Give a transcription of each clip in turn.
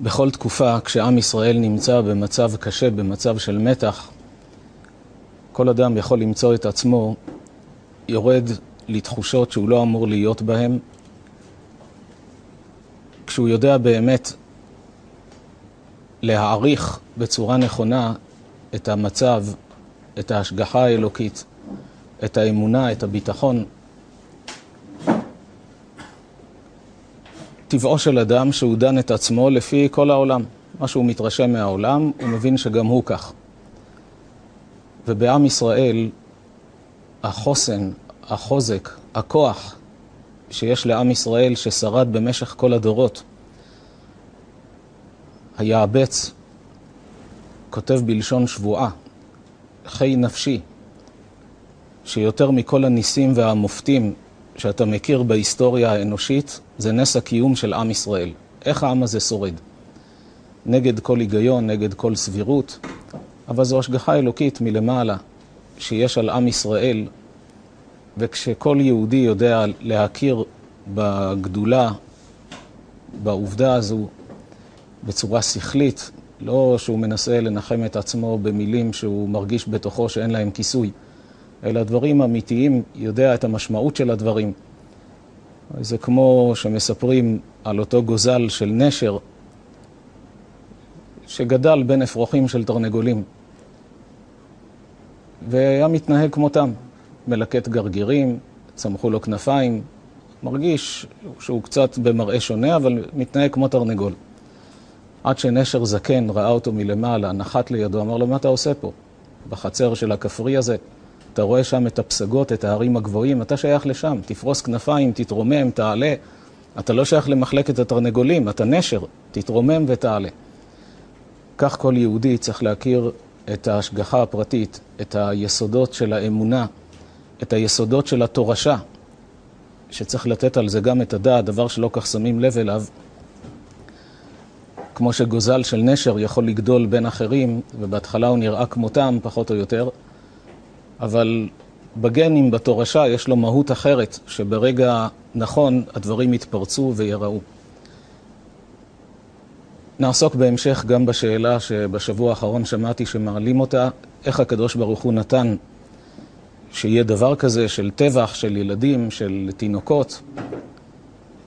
בכל תקופה, כשעם ישראל נמצא במצב קשה, במצב של מתח, כל אדם יכול למצוא את עצמו יורד לתחושות שהוא לא אמור להיות בהן, כשהוא יודע באמת להעריך בצורה נכונה את המצב, את ההשגחה האלוקית, את האמונה, את הביטחון. טבעו של אדם שהוא דן את עצמו לפי כל העולם. מה שהוא מתרשם מהעולם, הוא מבין שגם הוא כך. ובעם ישראל, החוסן, החוזק, הכוח שיש לעם ישראל ששרד במשך כל הדורות, היעבץ כותב בלשון שבועה, חי נפשי, שיותר מכל הניסים והמופתים שאתה מכיר בהיסטוריה האנושית, זה נס הקיום של עם ישראל. איך העם הזה שורד? נגד כל היגיון, נגד כל סבירות, אבל זו השגחה אלוקית מלמעלה, שיש על עם ישראל, וכשכל יהודי יודע להכיר בגדולה, בעובדה הזו, בצורה שכלית, לא שהוא מנסה לנחם את עצמו במילים שהוא מרגיש בתוכו שאין להם כיסוי, אלא דברים אמיתיים, יודע את המשמעות של הדברים. זה כמו שמספרים על אותו גוזל של נשר שגדל בין אפרוחים של תרנגולים והיה מתנהג כמותם, מלקט גרגירים, צמחו לו כנפיים, מרגיש שהוא קצת במראה שונה, אבל מתנהג כמו תרנגול. עד שנשר זקן ראה אותו מלמעלה, נחת לידו, אמר לו, מה אתה עושה פה? בחצר של הכפרי הזה. אתה רואה שם את הפסגות, את ההרים הגבוהים, אתה שייך לשם, תפרוס כנפיים, תתרומם, תעלה. אתה לא שייך למחלקת התרנגולים, אתה נשר, תתרומם ותעלה. כך כל יהודי צריך להכיר את ההשגחה הפרטית, את היסודות של האמונה, את היסודות של התורשה, שצריך לתת על זה גם את הדעת, דבר שלא כך שמים לב אליו, כמו שגוזל של נשר יכול לגדול בין אחרים, ובהתחלה הוא נראה כמותם, פחות או יותר, אבל בגנים, בתורשה, יש לו מהות אחרת, שברגע נכון הדברים יתפרצו ויראו. נעסוק בהמשך גם בשאלה שבשבוע האחרון שמעתי שמעלים אותה, איך הקדוש ברוך הוא נתן שיהיה דבר כזה של טבח, של ילדים, של תינוקות,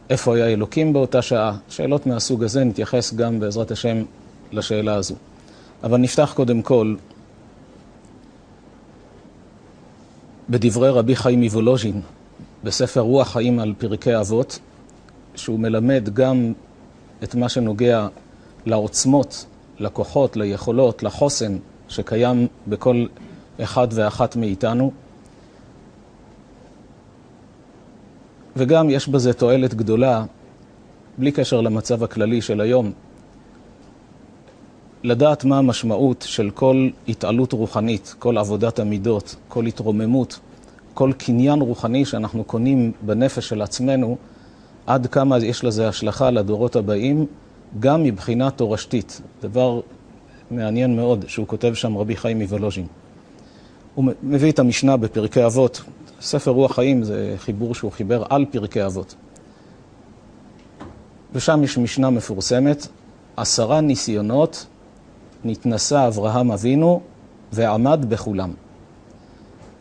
איפה היה אלוקים באותה שעה? שאלות מהסוג הזה, נתייחס גם בעזרת השם לשאלה הזו. אבל נפתח קודם כל בדברי רבי חיים מוולוז'ין, בספר רוח חיים על פרקי אבות, שהוא מלמד גם את מה שנוגע לעוצמות, לכוחות, ליכולות, לחוסן שקיים בכל אחד ואחת מאיתנו. וגם יש בזה תועלת גדולה, בלי קשר למצב הכללי של היום, לדעת מה המשמעות של כל התעלות רוחנית, כל עבודת המידות, כל התרוממות, כל קניין רוחני שאנחנו קונים בנפש של עצמנו, עד כמה יש לזה השלכה לדורות הבאים, גם מבחינה תורשתית. דבר מעניין מאוד שהוא כותב שם רבי חיים מוולוז'ין. הוא מביא את המשנה בפרקי אבות, ספר רוח חיים זה חיבור שהוא חיבר על פרקי אבות. ושם יש משנה מפורסמת, עשרה ניסיונות נתנסה אברהם אבינו ועמד בכולם.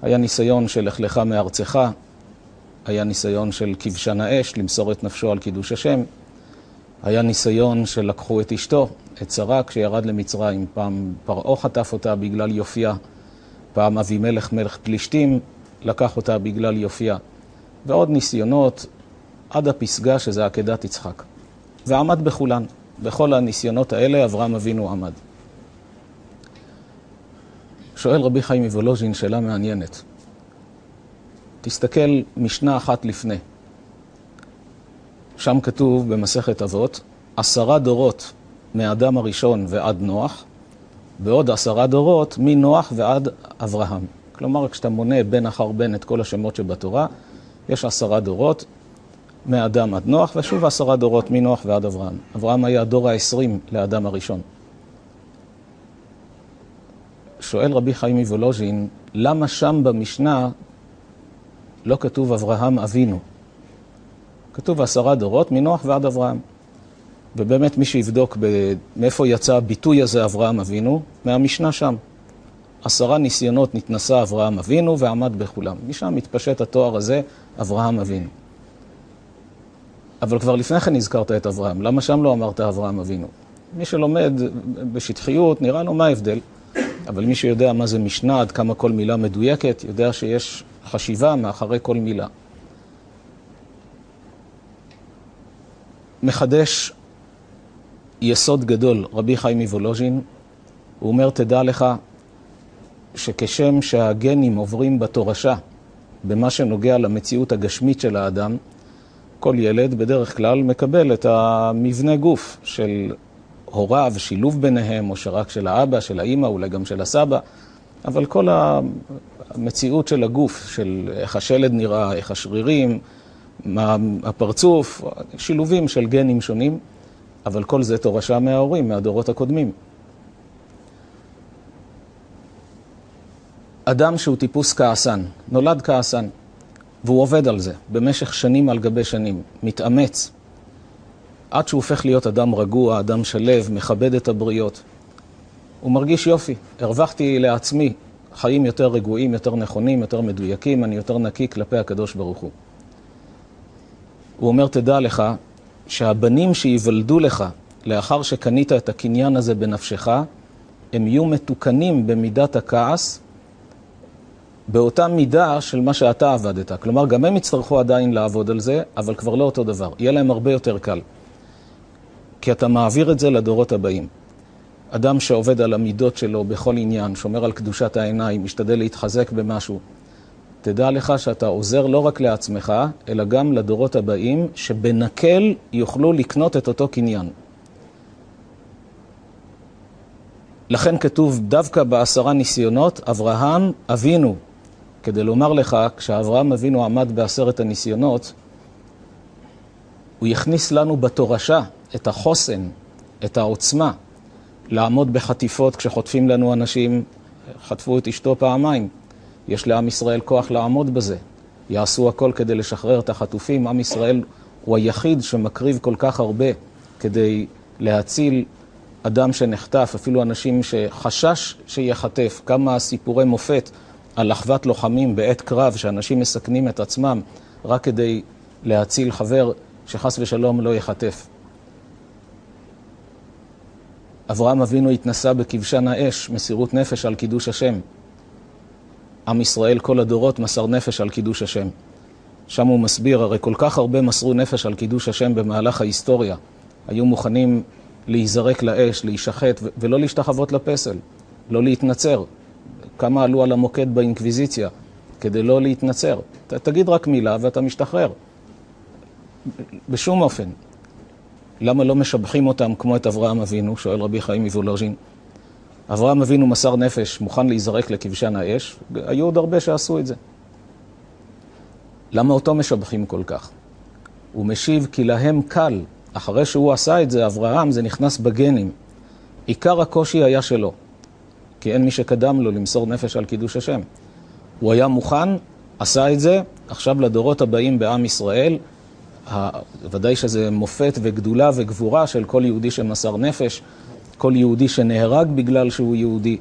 היה ניסיון של לך מארצך, היה ניסיון של כבשן האש, למסור את נפשו על קידוש השם, היה ניסיון של לקחו את אשתו, את שרה, כשירד למצרים. פעם פרעה חטף אותה בגלל יופייה, פעם אבימלך מלך פלישתים לקח אותה בגלל יופייה. ועוד ניסיונות עד הפסגה שזה עקדת יצחק. ועמד בכולן. בכל הניסיונות האלה אברהם אבינו עמד. שואל רבי חיים מוולוז'ין שאלה מעניינת. תסתכל משנה אחת לפני. שם כתוב במסכת אבות, עשרה דורות מאדם הראשון ועד נוח, ועוד עשרה דורות מנוח ועד אברהם. כלומר, כשאתה מונה בין אחר בין את כל השמות שבתורה, יש עשרה דורות מאדם עד נוח, ושוב עשרה דורות מנוח ועד אברהם. אברהם היה הדור העשרים לאדם הראשון. שואל רבי חיים מוולוז'ין, למה שם במשנה לא כתוב אברהם אבינו? כתוב עשרה דורות מנוח ועד אברהם. ובאמת מי שיבדוק מאיפה יצא הביטוי הזה אברהם אבינו, מהמשנה שם. עשרה ניסיונות נתנסה אברהם אבינו ועמד בכולם. משם מתפשט התואר הזה, אברהם אבינו. אבל כבר לפני כן הזכרת את אברהם, למה שם לא אמרת אברהם אבינו? מי שלומד בשטחיות, נראה לו מה ההבדל, אבל מי שיודע מה זה משנה, עד כמה כל מילה מדויקת, יודע שיש חשיבה מאחורי כל מילה. מחדש יסוד גדול, רבי חיים מוולוז'ין, הוא אומר, תדע לך שכשם שהגנים עוברים בתורשה, במה שנוגע למציאות הגשמית של האדם, כל ילד בדרך כלל מקבל את המבנה גוף של הוריו, שילוב ביניהם, או שרק של האבא, של האימא, אולי גם של הסבא, אבל כל המציאות של הגוף, של איך השלד נראה, איך השרירים, מה הפרצוף, שילובים של גנים שונים, אבל כל זה תורשה מההורים, מהדורות הקודמים. אדם שהוא טיפוס כעסן, נולד כעסן, והוא עובד על זה במשך שנים על גבי שנים, מתאמץ, עד שהוא הופך להיות אדם רגוע, אדם שלו, מכבד את הבריות. הוא מרגיש יופי, הרווחתי לעצמי חיים יותר רגועים, יותר נכונים, יותר מדויקים, אני יותר נקי כלפי הקדוש ברוך הוא. הוא אומר, תדע לך שהבנים שייוולדו לך לאחר שקנית את הקניין הזה בנפשך, הם יהיו מתוקנים במידת הכעס באותה מידה של מה שאתה עבדת. כלומר, גם הם יצטרכו עדיין לעבוד על זה, אבל כבר לא אותו דבר. יהיה להם הרבה יותר קל. כי אתה מעביר את זה לדורות הבאים. אדם שעובד על המידות שלו בכל עניין, שומר על קדושת העיניים, משתדל להתחזק במשהו, תדע לך שאתה עוזר לא רק לעצמך, אלא גם לדורות הבאים, שבנקל יוכלו לקנות את אותו קניין. לכן כתוב דווקא בעשרה ניסיונות, אברהם אבינו, כדי לומר לך, כשאברהם אבינו עמד בעשרת הניסיונות, הוא יכניס לנו בתורשה את החוסן, את העוצמה, לעמוד בחטיפות כשחוטפים לנו אנשים, חטפו את אשתו פעמיים. יש לעם ישראל כוח לעמוד בזה. יעשו הכל כדי לשחרר את החטופים. עם ישראל הוא היחיד שמקריב כל כך הרבה כדי להציל אדם שנחטף, אפילו אנשים שחשש שיחטף. כמה סיפורי מופת על אחוות לוחמים בעת קרב, שאנשים מסכנים את עצמם רק כדי להציל חבר שחס ושלום לא יחטף. אברהם אבינו התנסה בכבשן האש, מסירות נפש על קידוש השם. עם ישראל כל הדורות מסר נפש על קידוש השם. שם הוא מסביר, הרי כל כך הרבה מסרו נפש על קידוש השם במהלך ההיסטוריה. היו מוכנים להיזרק לאש, להישחט, ולא להשתחוות לפסל, לא להתנצר. כמה עלו על המוקד באינקוויזיציה כדי לא להתנצר. ת, תגיד רק מילה ואתה משתחרר. בשום אופן. למה לא משבחים אותם כמו את אברהם אבינו? שואל רבי חיים מוולוז'ין. אברהם אבינו מסר נפש, מוכן להיזרק לכבשן האש, היו עוד הרבה שעשו את זה. למה אותו משבחים כל כך? הוא משיב כי להם קל, אחרי שהוא עשה את זה, אברהם, זה נכנס בגנים. עיקר הקושי היה שלו, כי אין מי שקדם לו למסור נפש על קידוש השם. הוא היה מוכן, עשה את זה, עכשיו לדורות הבאים בעם ישראל, ודאי שזה מופת וגדולה וגבורה של כל יהודי שמסר נפש, כל יהודי שנהרג בגלל שהוא יהודי,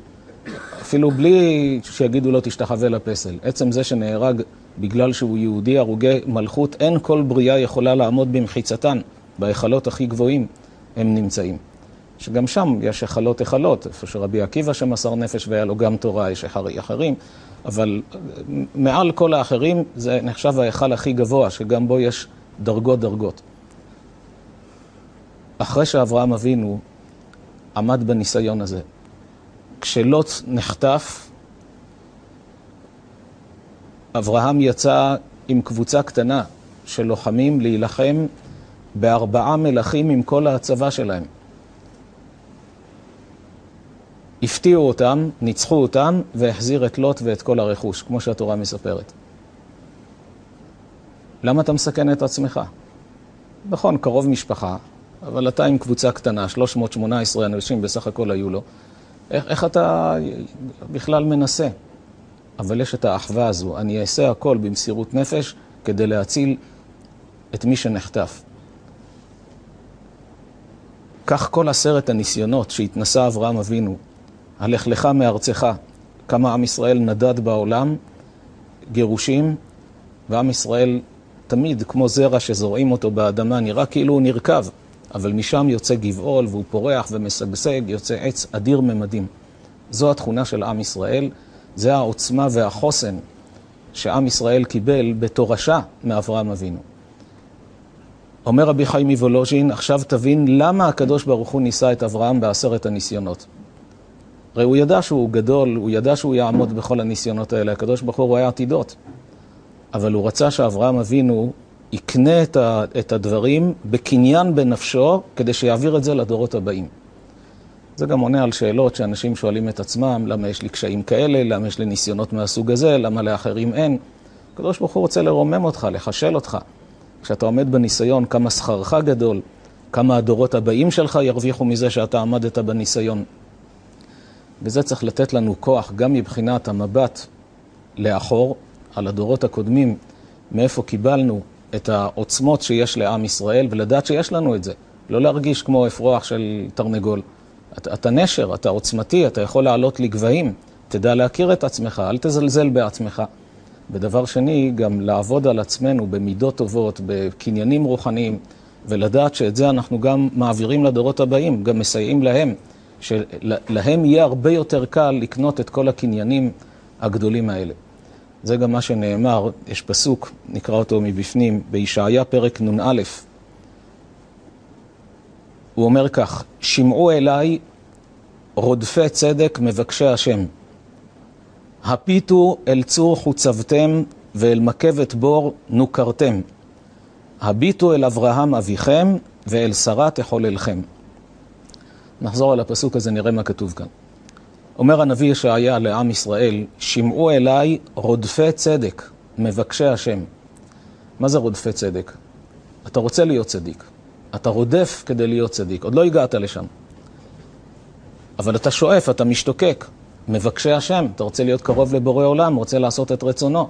אפילו בלי שיגידו לו תשתחווה לפסל. עצם זה שנהרג בגלל שהוא יהודי, הרוגי מלכות, אין כל בריאה יכולה לעמוד במחיצתן, בהיכלות הכי גבוהים הם נמצאים. שגם שם יש היכלות היכלות, איפה שרבי עקיבא שמסר נפש והיה לו גם תורה, יש אחרים, אבל מעל כל האחרים זה נחשב ההיכל הכי גבוה, שגם בו יש דרגות דרגות. אחרי שאברהם אבינו עמד בניסיון הזה, כשלוט נחטף, אברהם יצא עם קבוצה קטנה של לוחמים להילחם בארבעה מלכים עם כל הצבא שלהם. הפתיעו אותם, ניצחו אותם, והחזיר את לוט ואת כל הרכוש, כמו שהתורה מספרת. למה אתה מסכן את עצמך? נכון, קרוב משפחה, אבל אתה עם קבוצה קטנה, 318 אנשים בסך הכל היו לו. איך, איך אתה בכלל מנסה? אבל יש את האחווה הזו, אני אעשה הכל במסירות נפש כדי להציל את מי שנחטף. כך כל עשרת הניסיונות שהתנסה אברהם אבינו, הלך לך מארצך, כמה עם ישראל נדד בעולם, גירושים, ועם ישראל תמיד, כמו זרע שזורעים אותו באדמה, נראה כאילו הוא נרקב, אבל משם יוצא גבעול והוא פורח ומשגשג, יוצא עץ אדיר ממדים. זו התכונה של עם ישראל, זה העוצמה והחוסן שעם ישראל קיבל בתורשה מאברהם אבינו. אומר רבי חיים מוולוז'ין, עכשיו תבין למה הקדוש ברוך הוא ניסה את אברהם בעשרת הניסיונות. הרי הוא ידע שהוא גדול, הוא ידע שהוא יעמוד בכל הניסיונות האלה, הקדוש ברוך הוא רואה עתידות. אבל הוא רצה שאברהם אבינו יקנה את, הדברים בקניין בנפשו, כדי שיעביר את זה לדורות הבאים. זה גם עונה על שאלות שאנשים שואלים את עצמם, למה יש לי קשיים כאלה, למה יש לי ניסיונות מהסוג הזה, למה לאחרים אין. הקדוש ברוך הוא רוצה לרומם אותך, לחשל אותך. כשאתה עומד בניסיון, כמה שכרך גדול, כמה הדורות הבאים שלך ירוויחו מזה שאתה עמדת בניסיון. וזה צריך לתת לנו כוח, גם מבחינת המבט לאחור, על הדורות הקודמים, מאיפה קיבלנו את העוצמות שיש לעם ישראל, ולדעת שיש לנו את זה. לא להרגיש כמו אפרוח של תרנגול. אתה, אתה נשר, אתה עוצמתי, אתה יכול לעלות לגבהים. תדע להכיר את עצמך, אל תזלזל בעצמך. ודבר שני, גם לעבוד על עצמנו במידות טובות, בקניינים רוחניים, ולדעת שאת זה אנחנו גם מעבירים לדורות הבאים, גם מסייעים להם, שלהם יהיה הרבה יותר קל לקנות את כל הקניינים הגדולים האלה. זה גם מה שנאמר, יש פסוק, נקרא אותו מבפנים, בישעיה פרק נ"א. הוא אומר כך, שמעו אליי רודפי צדק מבקשי השם. הפיתו אל צור חוצבתם ואל מקבת בור נוכרתם. הביטו אל אברהם אביכם ואל שרה תחוללכם. נחזור על הפסוק הזה, נראה מה כתוב כאן. אומר הנביא ישעיה לעם ישראל, שמעו אליי רודפי צדק, מבקשי השם. מה זה רודפי צדק? אתה רוצה להיות צדיק. אתה רודף כדי להיות צדיק. עוד לא הגעת לשם. אבל אתה שואף, אתה משתוקק. מבקשי השם, אתה רוצה להיות קרוב לבורא עולם, רוצה לעשות את רצונו.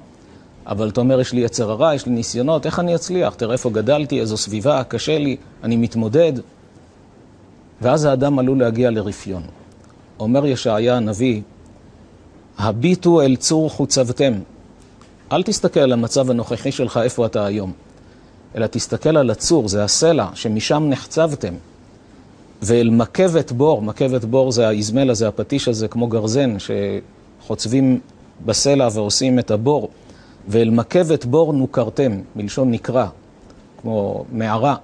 אבל אתה אומר, יש לי יצר הרע, יש לי ניסיונות, איך אני אצליח? תראה איפה גדלתי, איזו סביבה, קשה לי, אני מתמודד. ואז האדם עלול להגיע לרפיון. אומר ישעיה הנביא, הביטו אל צור חוצבתם. אל תסתכל על המצב הנוכחי שלך, איפה אתה היום, אלא תסתכל על הצור, זה הסלע, שמשם נחצבתם. ואל מקבת בור, מקבת בור זה האזמלה, זה הפטיש הזה, כמו גרזן, שחוצבים בסלע ועושים את הבור. ואל מקבת בור נוכרתם, מלשון נקרא, כמו מערה.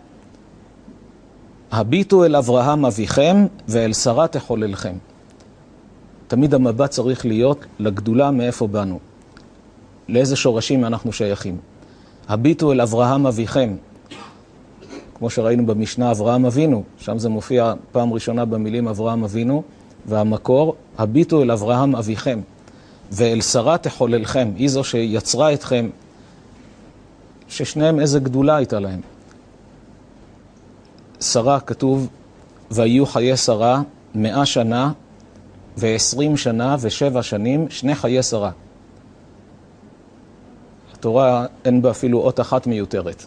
הביטו אל אברהם אביכם ואל שרה תחוללכם. תמיד המבט צריך להיות לגדולה מאיפה באנו, לאיזה שורשים אנחנו שייכים. הביטו אל אברהם אביכם, כמו שראינו במשנה אברהם אבינו, שם זה מופיע פעם ראשונה במילים אברהם אבינו, והמקור, הביטו אל אברהם אביכם, ואל שרה תחוללכם, היא זו שיצרה אתכם, ששניהם איזה גדולה הייתה להם. שרה כתוב, ויהיו חיי שרה מאה שנה ועשרים שנה ושבע שנים, שני חיי שרה. התורה אין בה אפילו אות אחת מיותרת.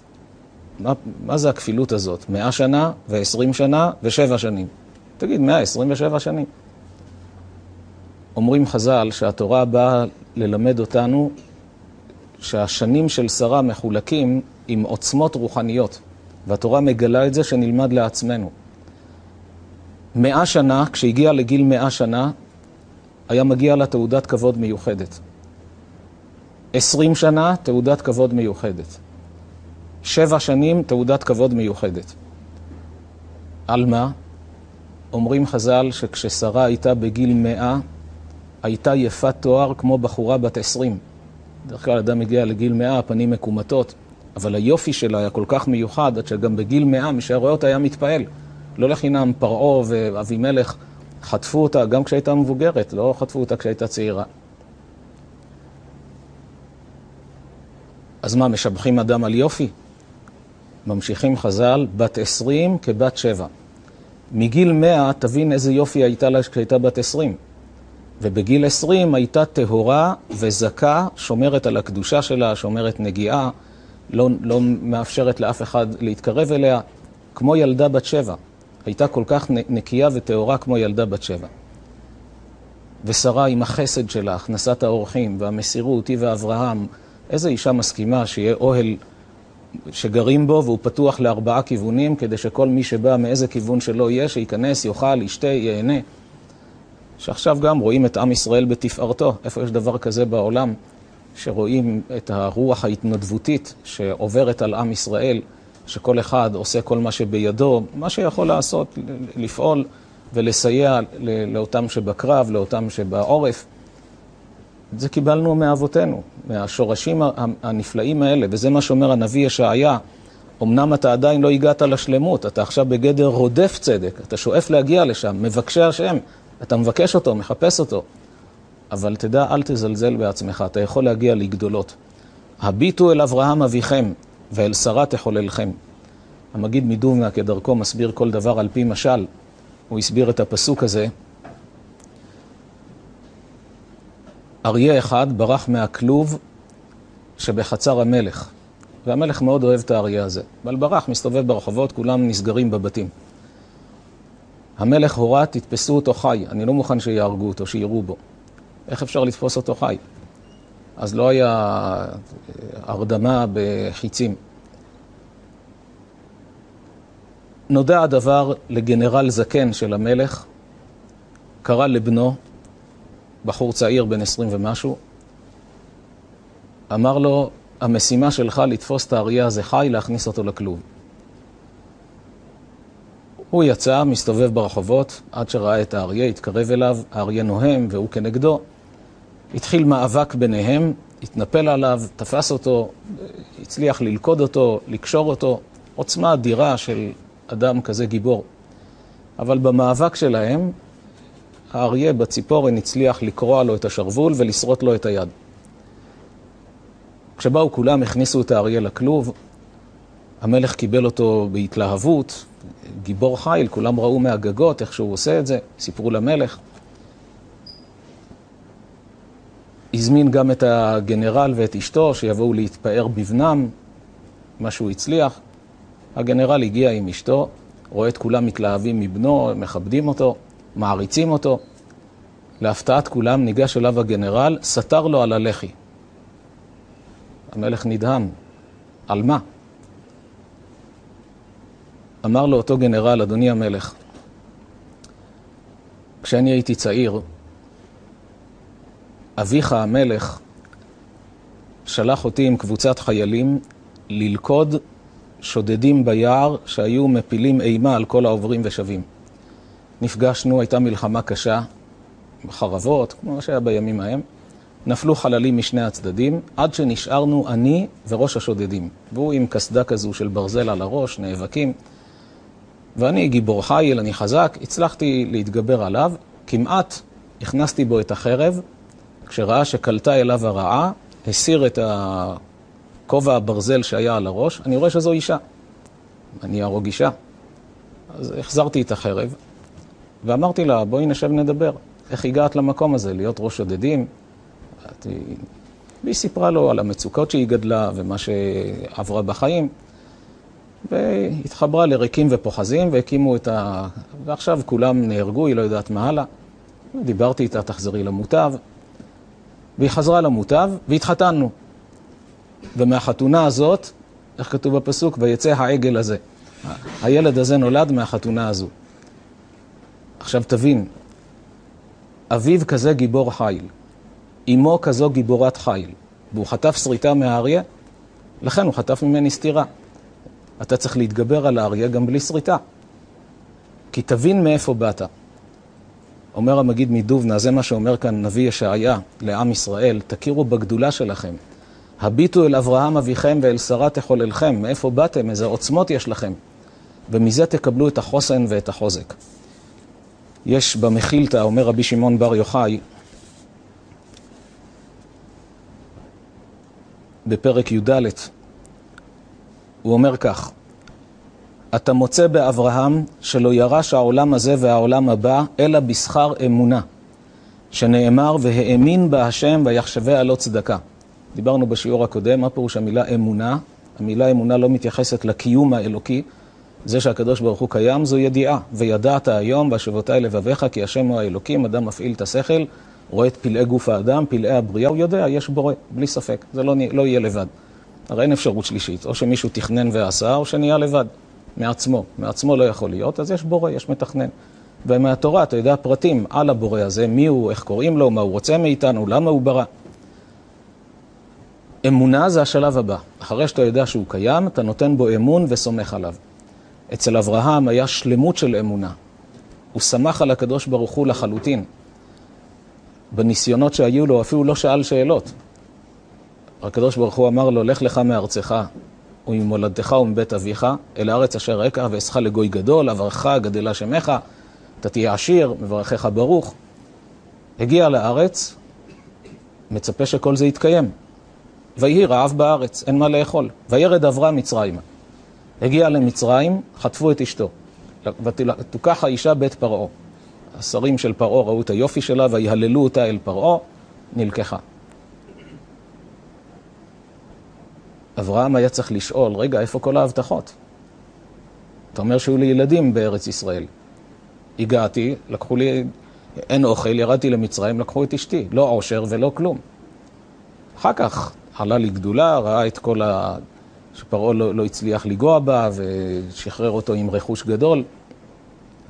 מה, מה זה הכפילות הזאת? מאה שנה ועשרים שנה ושבע שנים. תגיד, מאה עשרים ושבע שנים. אומרים חז"ל שהתורה באה ללמד אותנו שהשנים של שרה מחולקים עם עוצמות רוחניות, והתורה מגלה את זה שנלמד לעצמנו. מאה שנה, כשהגיע לגיל מאה שנה, היה מגיע לה תעודת כבוד מיוחדת. עשרים שנה, תעודת כבוד מיוחדת. שבע שנים, תעודת כבוד מיוחדת. על מה? אומרים חז"ל שכששרה הייתה בגיל מאה, הייתה יפת תואר כמו בחורה בת עשרים. בדרך כלל אדם מגיע לגיל מאה, הפנים מקומטות, אבל היופי שלה היה כל כך מיוחד, עד שגם בגיל מאה, מי שהיה רואה אותה היה מתפעל. לא לחינם פרעה ואבימלך חטפו אותה גם כשהייתה מבוגרת, לא חטפו אותה כשהייתה צעירה. אז מה, משבחים אדם על יופי? ממשיכים חז"ל, בת עשרים כבת שבע. מגיל מאה תבין איזה יופי הייתה לה כשהייתה בת עשרים. ובגיל עשרים הייתה טהורה וזכה, שומרת על הקדושה שלה, שומרת נגיעה, לא, לא מאפשרת לאף אחד להתקרב אליה, כמו ילדה בת שבע. הייתה כל כך נקייה וטהורה כמו ילדה בת שבע. ושרה עם החסד שלה, הכנסת האורחים והמסירות, היא ואברהם, איזה אישה מסכימה שיהיה אוהל שגרים בו והוא פתוח לארבעה כיוונים, כדי שכל מי שבא מאיזה כיוון שלא יהיה, שייכנס, יאכל, ישתה, ייהנה. שעכשיו גם רואים את עם ישראל בתפארתו. איפה יש דבר כזה בעולם, שרואים את הרוח ההתנדבותית שעוברת על עם ישראל, שכל אחד עושה כל מה שבידו, מה שיכול לעשות, לפעול ולסייע לאותם שבקרב, לאותם שבעורף. את זה קיבלנו מאבותינו, מהשורשים הנפלאים האלה, וזה מה שאומר הנביא ישעיה. אמנם אתה עדיין לא הגעת לשלמות, אתה עכשיו בגדר רודף צדק, אתה שואף להגיע לשם, מבקשי השם, אתה מבקש אותו, מחפש אותו. אבל תדע, אל תזלזל בעצמך, אתה יכול להגיע לגדולות. הביטו אל אברהם אביכם, ואל שרה תחוללכם. המגיד מדובנה כדרכו מסביר כל דבר על פי משל. הוא הסביר את הפסוק הזה. אריה אחד ברח מהכלוב שבחצר המלך, והמלך מאוד אוהב את האריה הזה. אבל ברח, מסתובב ברחובות, כולם נסגרים בבתים. המלך הורה, תתפסו אותו חי, אני לא מוכן שיהרגו אותו, שיראו בו. איך אפשר לתפוס אותו חי? אז לא היה הרדמה בחיצים. נודע הדבר לגנרל זקן של המלך, קרא לבנו, בחור צעיר בן עשרים ומשהו, אמר לו, המשימה שלך לתפוס את האריה הזה חי, להכניס אותו לכלוב. הוא יצא, מסתובב ברחובות, עד שראה את האריה, התקרב אליו, האריה נוהם והוא כנגדו. התחיל מאבק ביניהם, התנפל עליו, תפס אותו, הצליח ללכוד אותו, לקשור אותו. עוצמה אדירה של אדם כזה גיבור. אבל במאבק שלהם, האריה בציפורן הצליח לקרוע לו את השרוול ולשרוט לו את היד. כשבאו כולם, הכניסו את האריה לכלוב, המלך קיבל אותו בהתלהבות, גיבור חיל, כולם ראו מהגגות איך שהוא עושה את זה, סיפרו למלך. הזמין גם את הגנרל ואת אשתו שיבואו להתפאר בבנם, מה שהוא הצליח. הגנרל הגיע עם אשתו, רואה את כולם מתלהבים מבנו, מכבדים אותו, מעריצים אותו. להפתעת כולם ניגש אליו הגנרל, סתר לו על הלחי. המלך נדהם. על מה? אמר לו אותו גנרל, אדוני המלך, כשאני הייתי צעיר, אביך המלך שלח אותי עם קבוצת חיילים ללכוד שודדים ביער שהיו מפילים אימה על כל העוברים ושבים. נפגשנו, הייתה מלחמה קשה, חרבות, כמו שהיה בימים ההם. נפלו חללים משני הצדדים, עד שנשארנו אני וראש השודדים. והוא עם קסדה כזו של ברזל על הראש, נאבקים. ואני גיבור חיל, אני חזק, הצלחתי להתגבר עליו, כמעט הכנסתי בו את החרב, כשראה שקלטה אליו הרעה, הסיר את הכובע הברזל שהיה על הראש, אני רואה שזו אישה. אני אהרוג אישה. אז החזרתי את החרב, ואמרתי לה, בואי נשב נדבר. איך הגעת למקום הזה, להיות ראש שודדים? והיא סיפרה לו על המצוקות שהיא גדלה ומה שעברה בחיים. והתחברה לריקים ופוחזים והקימו את ה... ועכשיו כולם נהרגו, היא לא יודעת מה הלאה. דיברתי איתה, תחזרי למוטב. והיא חזרה למוטב והתחתנו. ומהחתונה הזאת, איך כתוב בפסוק? ויצא העגל הזה. הילד הזה נולד מהחתונה הזו. עכשיו תבין, אביו כזה גיבור חיל, אמו כזו גיבורת חיל, והוא חטף שריטה מהאריה, לכן הוא חטף ממני סטירה. אתה צריך להתגבר על האריה גם בלי שריטה. כי תבין מאיפה באת. אומר המגיד מדובנה, זה מה שאומר כאן נביא ישעיה לעם ישראל, תכירו בגדולה שלכם. הביטו אל אברהם אביכם ואל שרה תחוללכם, מאיפה באתם, איזה עוצמות יש לכם. ומזה תקבלו את החוסן ואת החוזק. יש במחילתא, אומר רבי שמעון בר יוחאי, בפרק י"ד, הוא אומר כך: אתה מוצא באברהם שלא ירש העולם הזה והעולם הבא, אלא בשכר אמונה, שנאמר, והאמין בה השם ויחשביה לא צדקה. דיברנו בשיעור הקודם, מה פירוש המילה אמונה? המילה אמונה לא מתייחסת לקיום האלוקי, זה שהקדוש ברוך הוא קיים זו ידיעה, וידעת היום והשבותי לבביך כי השם הוא האלוקים, אדם מפעיל את השכל, רואה את פלאי גוף האדם, פלאי הבריאה, הוא יודע, יש בורא, בלי ספק, זה לא, לא יהיה לבד. הרי אין אפשרות שלישית, או שמישהו תכנן ועשה, או שנהיה לבד, מעצמו. מעצמו לא יכול להיות, אז יש בורא, יש מתכנן. ומהתורה אתה יודע פרטים על הבורא הזה, מי הוא, איך קוראים לו, מה הוא רוצה מאיתנו, למה הוא ברא. אמונה זה השלב הבא. אחרי שאתה יודע שהוא קיים, אתה נותן בו אמון וסומך עליו. אצל אברהם היה שלמות של אמונה. הוא סמך על הקדוש ברוך הוא לחלוטין. בניסיונות שהיו לו, אפילו לא שאל שאלות. הקדוש ברוך הוא אמר לו, לך לך מארצך וממולדתך ומבית אביך, אל הארץ אשר רקע ואעשך לגוי גדול, אברך גדלה שמך, אתה תהיה עשיר, מברכך ברוך. הגיע לארץ, מצפה שכל זה יתקיים. ויהי רעב בארץ, אין מה לאכול. וירד אברהם מצרימה. הגיע למצרים, חטפו את אשתו. ותוקח האישה בית פרעה. השרים של פרעה ראו את היופי שלה ויהללו אותה אל פרעה, נלקחה. אברהם היה צריך לשאול, רגע, איפה כל ההבטחות? אתה אומר שהיו לי ילדים בארץ ישראל. הגעתי, לקחו לי, אין אוכל, ירדתי למצרים, לקחו את אשתי. לא עושר ולא כלום. אחר כך עלה לי גדולה, ראה את כל ה... שפרעה לא, לא הצליח לגוע בה ושחרר אותו עם רכוש גדול,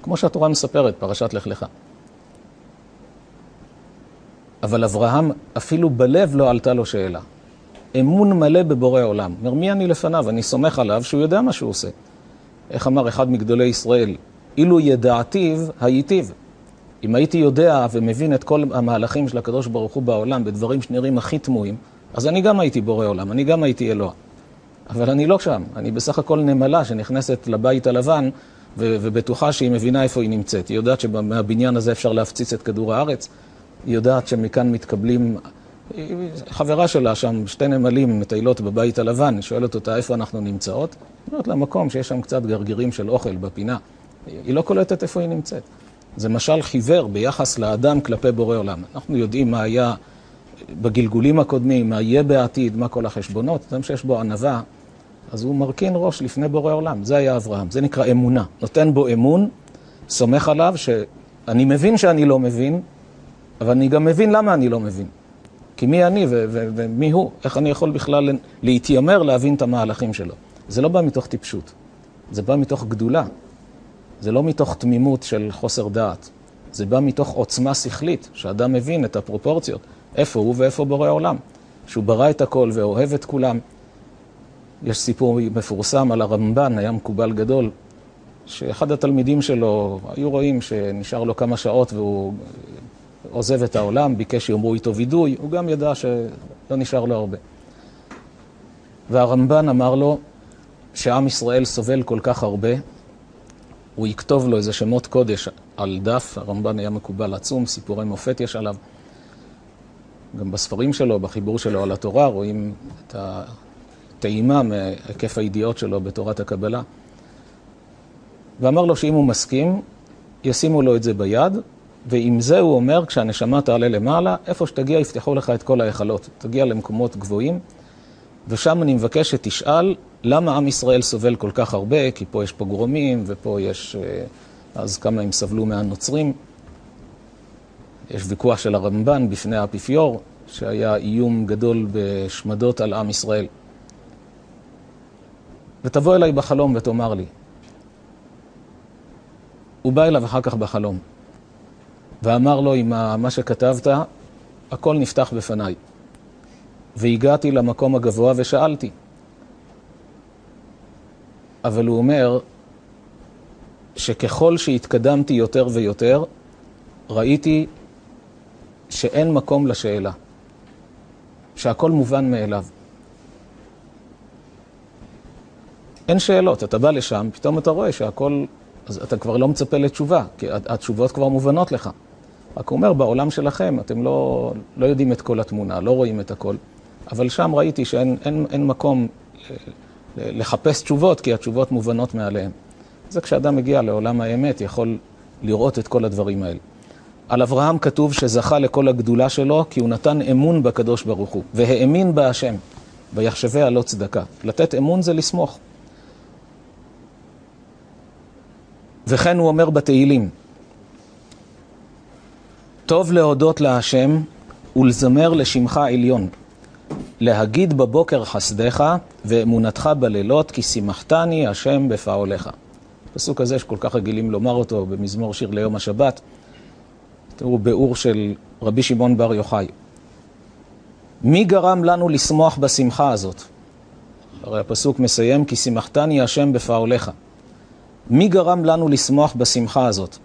כמו שהתורה מספרת, פרשת לך לך. אבל אברהם, אפילו בלב לא עלתה לו שאלה. אמון מלא בבורא עולם. אומר, מי אני לפניו? אני סומך עליו שהוא יודע מה שהוא עושה. איך אמר אחד מגדולי ישראל? אילו ידעתיו, הייתיו. אם הייתי יודע ומבין את כל המהלכים של הקדוש ברוך הוא בעולם בדברים שנראים הכי תמוהים, אז אני גם הייתי בורא עולם, אני גם הייתי אלוה. אבל אני לא שם, אני בסך הכל נמלה שנכנסת לבית הלבן ו- ובטוחה שהיא מבינה איפה היא נמצאת. היא יודעת שמהבניין הזה אפשר להפציץ את כדור הארץ, היא יודעת שמכאן מתקבלים... חברה שלה שם, שתי נמלים מטיילות בבית הלבן, היא שואלת אותה איפה אנחנו נמצאות, היא אומרת לה מקום שיש שם קצת גרגירים של אוכל בפינה. היא לא קולטת איפה היא נמצאת. זה משל חיוור ביחס לאדם כלפי בורא עולם. אנחנו יודעים מה היה בגלגולים הקודמים, מה יהיה בעתיד, מה כל החשבונות, אדם שיש בו ענווה, אז הוא מרכין ראש לפני בורא עולם. זה היה אברהם, זה נקרא אמונה. נותן בו אמון, סומך עליו שאני מבין שאני לא מבין, אבל אני גם מבין למה אני לא מבין. כי מי אני ומי הוא? איך אני יכול בכלל להתיימר להבין את המהלכים שלו? זה לא בא מתוך טיפשות, זה בא מתוך גדולה. זה לא מתוך תמימות של חוסר דעת. זה בא מתוך עוצמה שכלית, שאדם מבין את הפרופורציות, איפה הוא ואיפה בורא עולם. שהוא ברא את הכל ואוהב את כולם. יש סיפור מפורסם על הרמב"ן, היה מקובל גדול, שאחד התלמידים שלו, היו רואים שנשאר לו כמה שעות והוא עוזב את העולם, ביקש שיאמרו איתו וידוי, הוא גם ידע שלא נשאר לו הרבה. והרמב"ן אמר לו שעם ישראל סובל כל כך הרבה, הוא יכתוב לו איזה שמות קודש על דף, הרמב"ן היה מקובל עצום, סיפורי מופת יש עליו. גם בספרים שלו, בחיבור שלו על התורה, רואים את הטעימה מהיקף הידיעות שלו בתורת הקבלה. ואמר לו שאם הוא מסכים, ישימו לו את זה ביד, ועם זה הוא אומר, כשהנשמה תעלה למעלה, איפה שתגיע יפתחו לך את כל ההיכלות. תגיע למקומות גבוהים, ושם אני מבקש שתשאל למה עם ישראל סובל כל כך הרבה, כי פה יש פוגרומים, ופה יש... אה, אז כמה הם סבלו מהנוצרים. יש ויכוח של הרמב"ן בפני האפיפיור, שהיה איום גדול בשמדות על עם ישראל. ותבוא אליי בחלום ותאמר לי. הוא בא אליו אחר כך בחלום, ואמר לו, עם מה שכתבת, הכל נפתח בפניי. והגעתי למקום הגבוה ושאלתי. אבל הוא אומר שככל שהתקדמתי יותר ויותר, ראיתי שאין מקום לשאלה, שהכל מובן מאליו. אין שאלות, אתה בא לשם, פתאום אתה רואה שהכל, אז אתה כבר לא מצפה לתשובה, כי התשובות כבר מובנות לך. רק הוא אומר, בעולם שלכם אתם לא, לא יודעים את כל התמונה, לא רואים את הכל, אבל שם ראיתי שאין אין, אין מקום אה, לחפש תשובות, כי התשובות מובנות מעליהן. זה כשאדם מגיע לעולם האמת, יכול לראות את כל הדברים האלה. על אברהם כתוב שזכה לכל הגדולה שלו, כי הוא נתן אמון בקדוש ברוך הוא, והאמין בהשם, ויחשביה לא צדקה. לתת אמון זה לסמוך. וכן הוא אומר בתהילים, טוב להודות להשם ולזמר לשמך עליון, להגיד בבוקר חסדך ואמונתך בלילות, כי שימחתני השם בפעוליך. הפסוק הזה שכל כך רגילים לומר אותו במזמור שיר ליום השבת, תראו ביאור של רבי שמעון בר יוחאי. מי גרם לנו לשמוח בשמחה הזאת? הרי הפסוק מסיים, כי שימחתני השם בפעוליך. מי גרם לנו לשמוח בשמחה הזאת?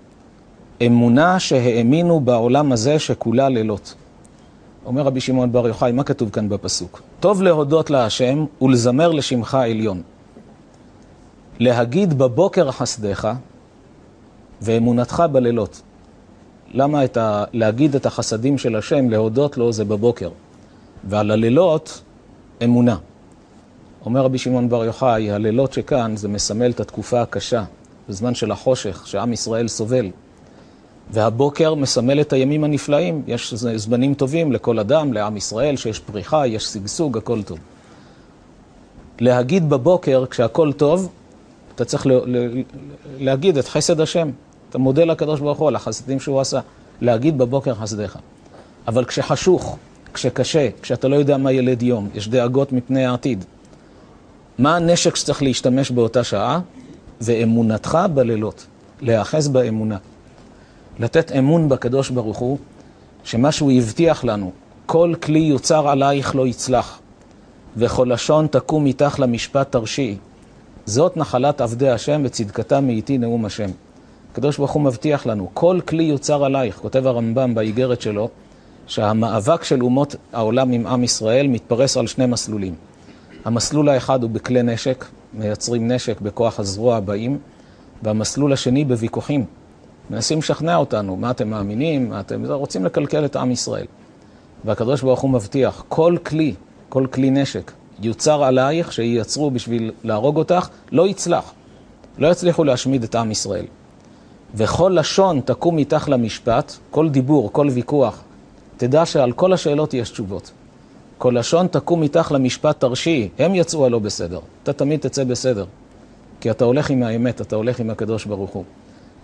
אמונה שהאמינו בעולם הזה שכולה לילות. אומר רבי שמעון בר יוחאי, מה כתוב כאן בפסוק? טוב להודות להשם ולזמר לשמך עליון. להגיד בבוקר חסדיך ואמונתך בלילות. למה את ה... להגיד את החסדים של השם, להודות לו, זה בבוקר. ועל הלילות, אמונה. אומר רבי שמעון בר יוחאי, הלילות שכאן זה מסמל את התקופה הקשה, בזמן של החושך, שעם ישראל סובל. והבוקר מסמל את הימים הנפלאים. יש זמנים טובים לכל אדם, לעם ישראל, שיש פריחה, יש שגשוג, הכל טוב. להגיד בבוקר, כשהכל טוב, אתה צריך להגיד את חסד השם. אתה מודה לקדוש ברוך הוא על החסדים שהוא עשה. להגיד בבוקר חסדיך. אבל כשחשוך, כשקשה, כשאתה לא יודע מה ילד יום, יש דאגות מפני העתיד. מה הנשק שצריך להשתמש באותה שעה? ואמונתך בלילות. להיאחז באמונה. לתת אמון בקדוש ברוך הוא, שמה שהוא הבטיח לנו, כל כלי יוצר עלייך לא יצלח, וכל לשון תקום איתך למשפט תרשיעי. זאת נחלת עבדי השם וצדקתם מאיתי נאום השם. הקדוש ברוך הוא מבטיח לנו, כל כלי יוצר עלייך, כותב הרמב"ם באיגרת שלו, שהמאבק של אומות העולם עם עם ישראל מתפרס על שני מסלולים. המסלול האחד הוא בכלי נשק, מייצרים נשק בכוח הזרוע הבאים, והמסלול השני בוויכוחים. מנסים לשכנע אותנו, מה אתם מאמינים, מה אתם רוצים לקלקל את עם ישראל. והקדוש ברוך הוא מבטיח, כל כלי, כל כלי נשק, יוצר עלייך, שייצרו בשביל להרוג אותך, לא יצלח. לא יצליחו להשמיד את עם ישראל. וכל לשון תקום איתך למשפט, כל דיבור, כל ויכוח, תדע שעל כל השאלות יש תשובות. כל לשון תקום איתך למשפט תרשי, הם יצאו הלא בסדר. אתה תמיד תצא בסדר. כי אתה הולך עם האמת, אתה הולך עם הקדוש ברוך הוא.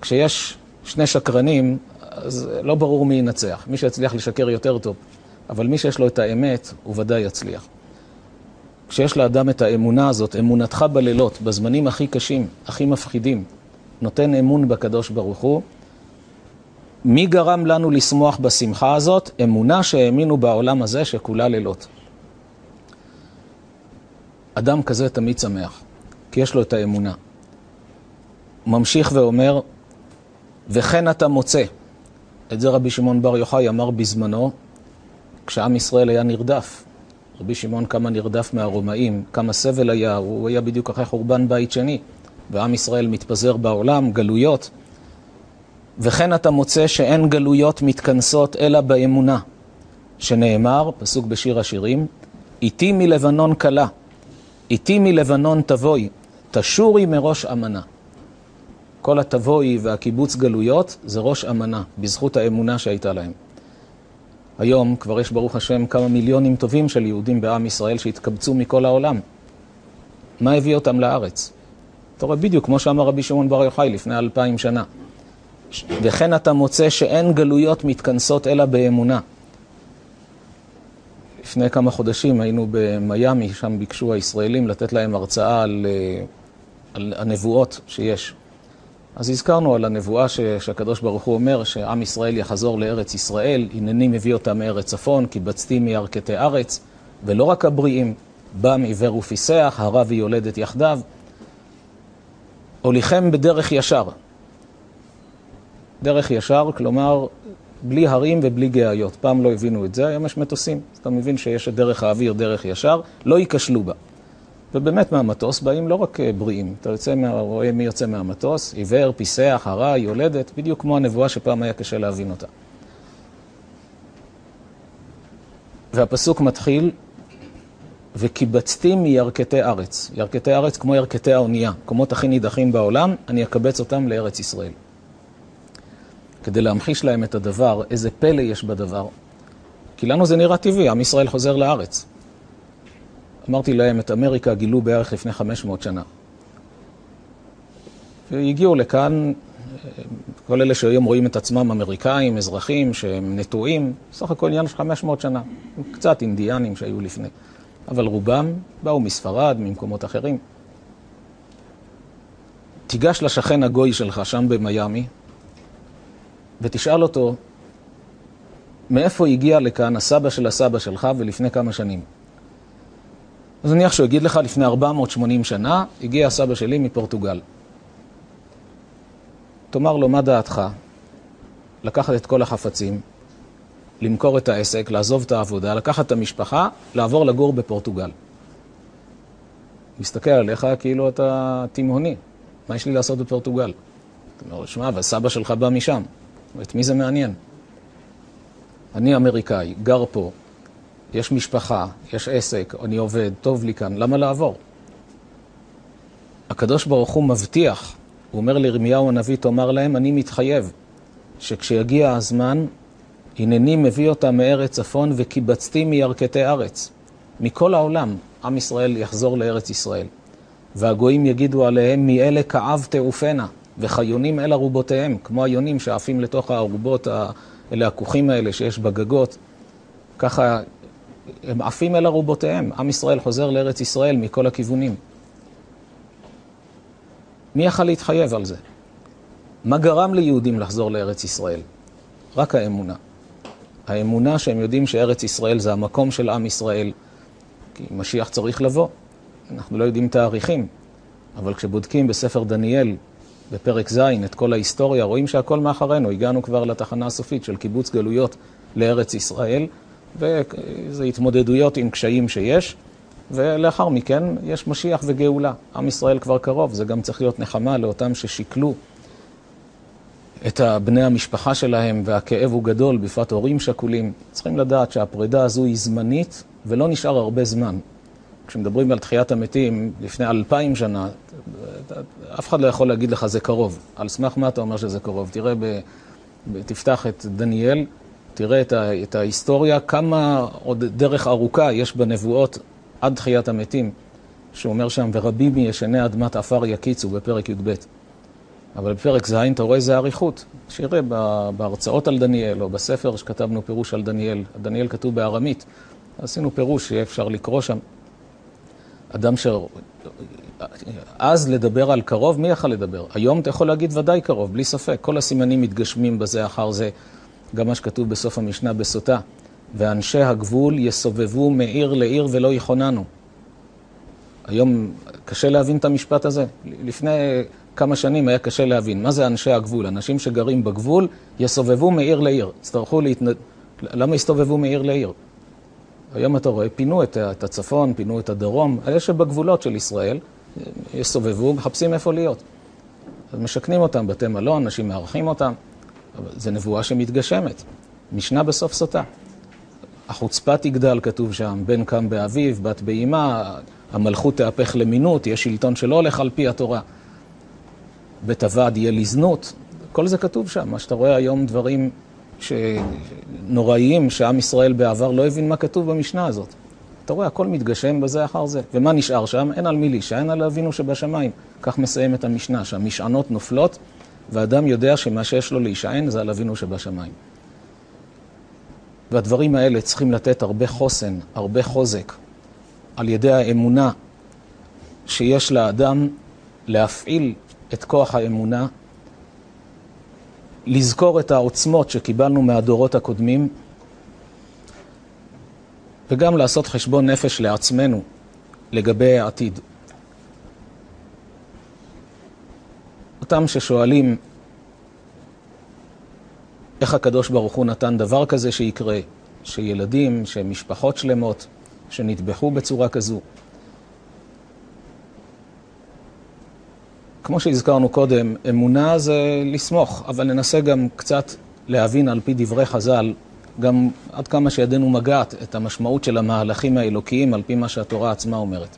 כשיש שני שקרנים, אז לא ברור מי ינצח. מי שיצליח לשקר יותר טוב, אבל מי שיש לו את האמת, הוא ודאי יצליח. כשיש לאדם את האמונה הזאת, אמונתך בלילות, בזמנים הכי קשים, הכי מפחידים, נותן אמון בקדוש ברוך הוא, מי גרם לנו לשמוח בשמחה הזאת? אמונה שהאמינו בעולם הזה שכולה לילות. אדם כזה תמיד שמח, כי יש לו את האמונה. ממשיך ואומר, וכן אתה מוצא. את זה רבי שמעון בר יוחאי אמר בזמנו, כשעם ישראל היה נרדף. רבי שמעון כמה נרדף מהרומאים, כמה סבל היה, הוא היה בדיוק אחרי חורבן בית שני, ועם ישראל מתפזר בעולם, גלויות. וכן אתה מוצא שאין גלויות מתכנסות אלא באמונה, שנאמר, פסוק בשיר השירים, איתי מלבנון כלה, איתי מלבנון תבואי, תשורי מראש אמנה. כל התבואי והקיבוץ גלויות זה ראש אמנה, בזכות האמונה שהייתה להם. היום כבר יש ברוך השם כמה מיליונים טובים של יהודים בעם ישראל שהתקבצו מכל העולם. מה הביא אותם לארץ? אתה רואה בדיוק כמו שאמר רבי שמעון בר יוחאי לפני אלפיים שנה. וכן אתה מוצא שאין גלויות מתכנסות אלא באמונה. לפני כמה חודשים היינו במיאמי, שם ביקשו הישראלים לתת להם הרצאה על, אה, על הנבואות שיש. אז הזכרנו על הנבואה ש, שהקדוש ברוך הוא אומר שעם ישראל יחזור לארץ ישראל, הנני מביא אותם מארץ צפון, כי בצתי מירכתי ארץ, ולא רק הבריאים, בם עיוור ופיסח, הרע ויולדת יחדיו. הוליכם בדרך ישר. דרך ישר, כלומר, בלי הרים ובלי גאיות. פעם לא הבינו את זה, היום יש מטוסים. אז אתה מבין שיש את דרך האוויר, דרך ישר, לא ייכשלו בה. ובאמת מהמטוס באים לא רק אה, בריאים, אתה יוצא מה... רואה מי יוצא מהמטוס, עיוור, פיסח, הרע, יולדת, בדיוק כמו הנבואה שפעם היה קשה להבין אותה. והפסוק מתחיל, וקיבצתי מירכתי ארץ. ירכתי ארץ כמו ירכתי האונייה, מקומות הכי נידחים בעולם, אני אקבץ אותם לארץ ישראל. כדי להמחיש להם את הדבר, איזה פלא יש בדבר. כי לנו זה נראה טבעי, עם ישראל חוזר לארץ. אמרתי להם, את אמריקה גילו בערך לפני 500 שנה. והגיעו לכאן, כל אלה שהיום רואים את עצמם אמריקאים, אזרחים, שהם נטועים, סך הכל עניין של 500 שנה, קצת אינדיאנים שהיו לפני, אבל רובם באו מספרד, ממקומות אחרים. תיגש לשכן הגוי שלך שם במיאמי ותשאל אותו מאיפה הגיע לכאן הסבא של הסבא שלך ולפני כמה שנים. אז נניח שהוא יגיד לך, לפני 480 שנה הגיע הסבא שלי מפורטוגל. תאמר לו, מה דעתך? לקחת את כל החפצים, למכור את העסק, לעזוב את העבודה, לקחת את המשפחה, לעבור לגור בפורטוגל. מסתכל עליך כאילו אתה תימהוני. מה יש לי לעשות בפורטוגל? אתה אומר, שמע, אבל סבא שלך בא משם. את מי זה מעניין? אני אמריקאי, גר פה, יש משפחה, יש עסק, אני עובד, טוב לי כאן, למה לעבור? הקדוש ברוך הוא מבטיח, הוא אומר לירמיהו הנביא, תאמר להם, אני מתחייב שכשיגיע הזמן, הנני מביא אותם מארץ צפון וקיבצתי מירכתי ארץ. מכל העולם, עם ישראל יחזור לארץ ישראל. והגויים יגידו עליהם, מאלה כאב תעופנה, וחיונים אל ארובותיהם, כמו היונים שעפים לתוך הארובות, אלה הכוכים האלה שיש בגגות. ככה הם עפים אל ארובותיהם. עם ישראל חוזר לארץ ישראל מכל הכיוונים. מי יכל להתחייב על זה? מה גרם ליהודים לחזור לארץ ישראל? רק האמונה. האמונה שהם יודעים שארץ ישראל זה המקום של עם ישראל, כי משיח צריך לבוא. אנחנו לא יודעים תאריכים, אבל כשבודקים בספר דניאל, בפרק ז', את כל ההיסטוריה, רואים שהכל מאחרינו. הגענו כבר לתחנה הסופית של קיבוץ גלויות לארץ ישראל, וזה התמודדויות עם קשיים שיש, ולאחר מכן יש משיח וגאולה. עם ישראל כבר קרוב, זה גם צריך להיות נחמה לאותם ששיקלו את בני המשפחה שלהם, והכאב הוא גדול, בפרט הורים שכולים. צריכים לדעת שהפרידה הזו היא זמנית, ולא נשאר הרבה זמן. כשמדברים על תחיית המתים לפני אלפיים שנה, אף אחד לא יכול להגיד לך זה קרוב. על סמך מה אתה אומר שזה קרוב? תראה, ב, תפתח את דניאל, תראה את, ההיסטוריה, כמה עוד דרך ארוכה יש בנבואות עד תחיית המתים, שהוא אומר שם, ורבים מישני אדמת עפר יקיצו בפרק י"ב. אבל בפרק ז' אתה רואה איזה אריכות. שיראה בהרצאות על דניאל, או בספר שכתבנו פירוש על דניאל, דניאל כתוב בארמית, עשינו פירוש שיהיה אפשר לקרוא שם. אדם ש... אז לדבר על קרוב, מי יכל לדבר? היום אתה יכול להגיד ודאי קרוב, בלי ספק. כל הסימנים מתגשמים בזה אחר זה. גם מה שכתוב בסוף המשנה בסוטה. ואנשי הגבול יסובבו מעיר לעיר ולא יכוננו. היום קשה להבין את המשפט הזה. לפני כמה שנים היה קשה להבין. מה זה אנשי הגבול? אנשים שגרים בגבול יסובבו מעיר לעיר. יצטרכו להתנד... למה יסתובבו מעיר לעיר? היום אתה רואה, פינו את, את הצפון, פינו את הדרום, אלה שבגבולות של ישראל, יסובבו, מחפשים איפה להיות. אז משכנים אותם, בתי מלון, אנשים מארחים אותם, זו נבואה שמתגשמת. משנה בסוף סוטה. החוצפה תגדל, כתוב שם, בן קם באביו, בת באימה, המלכות תהפך למינות, יש שלטון שלא הולך על פי התורה. בית הוועד יהיה לזנות, כל זה כתוב שם. מה שאתה רואה היום דברים נוראיים שעם ישראל בעבר לא הבין מה כתוב במשנה הזאת. אתה רואה, הכל מתגשם בזה אחר זה. ומה נשאר שם? אין על מי להישען, על אבינו שבשמיים. כך מסיים את המשנה, שהמשענות נופלות, ואדם יודע שמה שיש לו להישען זה על אבינו שבשמיים. והדברים האלה צריכים לתת הרבה חוסן, הרבה חוזק, על ידי האמונה שיש לאדם להפעיל את כוח האמונה לזכור את העוצמות שקיבלנו מהדורות הקודמים, וגם לעשות חשבון נפש לעצמנו לגבי העתיד. אותם ששואלים איך הקדוש ברוך הוא נתן דבר כזה שיקרה, שילדים, שמשפחות שלמות, שנטבחו בצורה כזו. כמו שהזכרנו קודם, אמונה זה לסמוך, אבל ננסה גם קצת להבין על פי דברי חז"ל, גם עד כמה שידנו מגעת את המשמעות של המהלכים האלוקיים על פי מה שהתורה עצמה אומרת.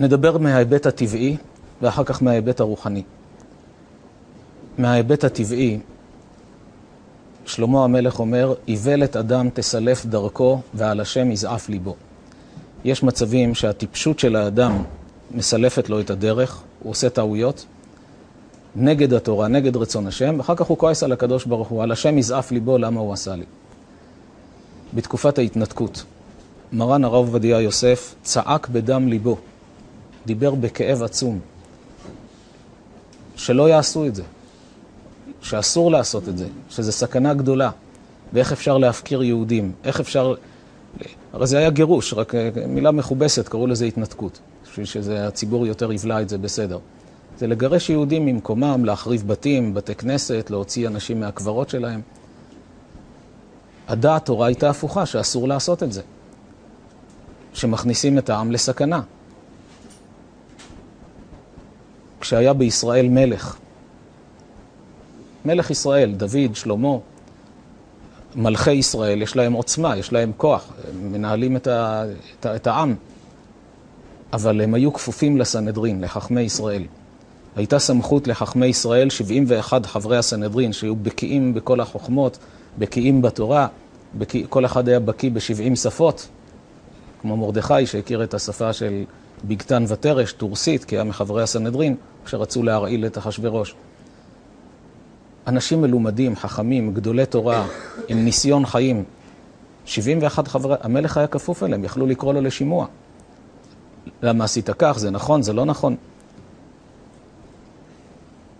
נדבר מההיבט הטבעי ואחר כך מההיבט הרוחני. מההיבט הטבעי, שלמה המלך אומר, איוולת אדם תסלף דרכו ועל השם יזעף ליבו. יש מצבים שהטיפשות של האדם מסלפת לו את הדרך, הוא עושה טעויות, נגד התורה, נגד רצון השם, ואחר כך הוא כועס על הקדוש ברוך הוא, על השם יזעף ליבו, למה הוא עשה לי. בתקופת ההתנתקות, מרן הרב עובדיה יוסף צעק בדם ליבו, דיבר בכאב עצום, שלא יעשו את זה, שאסור לעשות את זה, שזה סכנה גדולה, ואיך אפשר להפקיר יהודים, איך אפשר... הרי זה היה גירוש, רק מילה מכובסת, קראו לזה התנתקות, בשביל שהציבור יותר יבלע את זה בסדר. זה לגרש יהודים ממקומם, להחריב בתים, בתי כנסת, להוציא אנשים מהקברות שלהם. הדעת תורה הייתה הפוכה, שאסור לעשות את זה. שמכניסים את העם לסכנה. כשהיה בישראל מלך, מלך ישראל, דוד, שלמה, מלכי ישראל, יש להם עוצמה, יש להם כוח, הם מנהלים את, ה, את, את העם, אבל הם היו כפופים לסנהדרין, לחכמי ישראל. הייתה סמכות לחכמי ישראל, 71 חברי הסנהדרין, שהיו בקיאים בכל החוכמות, בקיאים בתורה, בקיא, כל אחד היה בקיא ב-70 שפות, כמו מרדכי שהכיר את השפה של בגתן ותרש, טורסית, כי היה מחברי הסנהדרין, שרצו להרעיל את אחשורוש. אנשים מלומדים, חכמים, גדולי תורה, עם ניסיון חיים. 71 חברי, המלך היה כפוף אליהם, יכלו לקרוא לו לשימוע. למה עשית כך? זה נכון? זה לא נכון?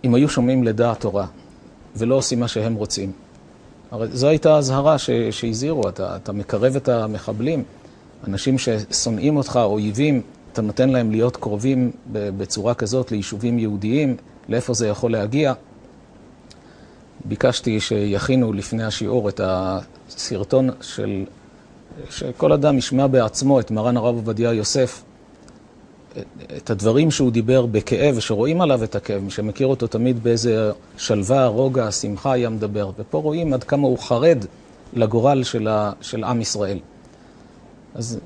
אם היו שומעים לדעת תורה ולא עושים מה שהם רוצים, הרי זו הייתה אזהרה שהזהירו, אתה, אתה מקרב את המחבלים, אנשים ששונאים אותך, אויבים, אתה נותן להם להיות קרובים בצורה כזאת ליישובים יהודיים, לאיפה זה יכול להגיע. ביקשתי שיכינו לפני השיעור את הסרטון של, שכל אדם ישמע בעצמו את מרן הרב עובדיה יוסף, את הדברים שהוא דיבר בכאב, שרואים עליו את הכאב, מי שמכיר אותו תמיד באיזה שלווה, רוגע, שמחה היה מדבר. ופה רואים עד כמה הוא חרד לגורל של, ה, של עם ישראל. אז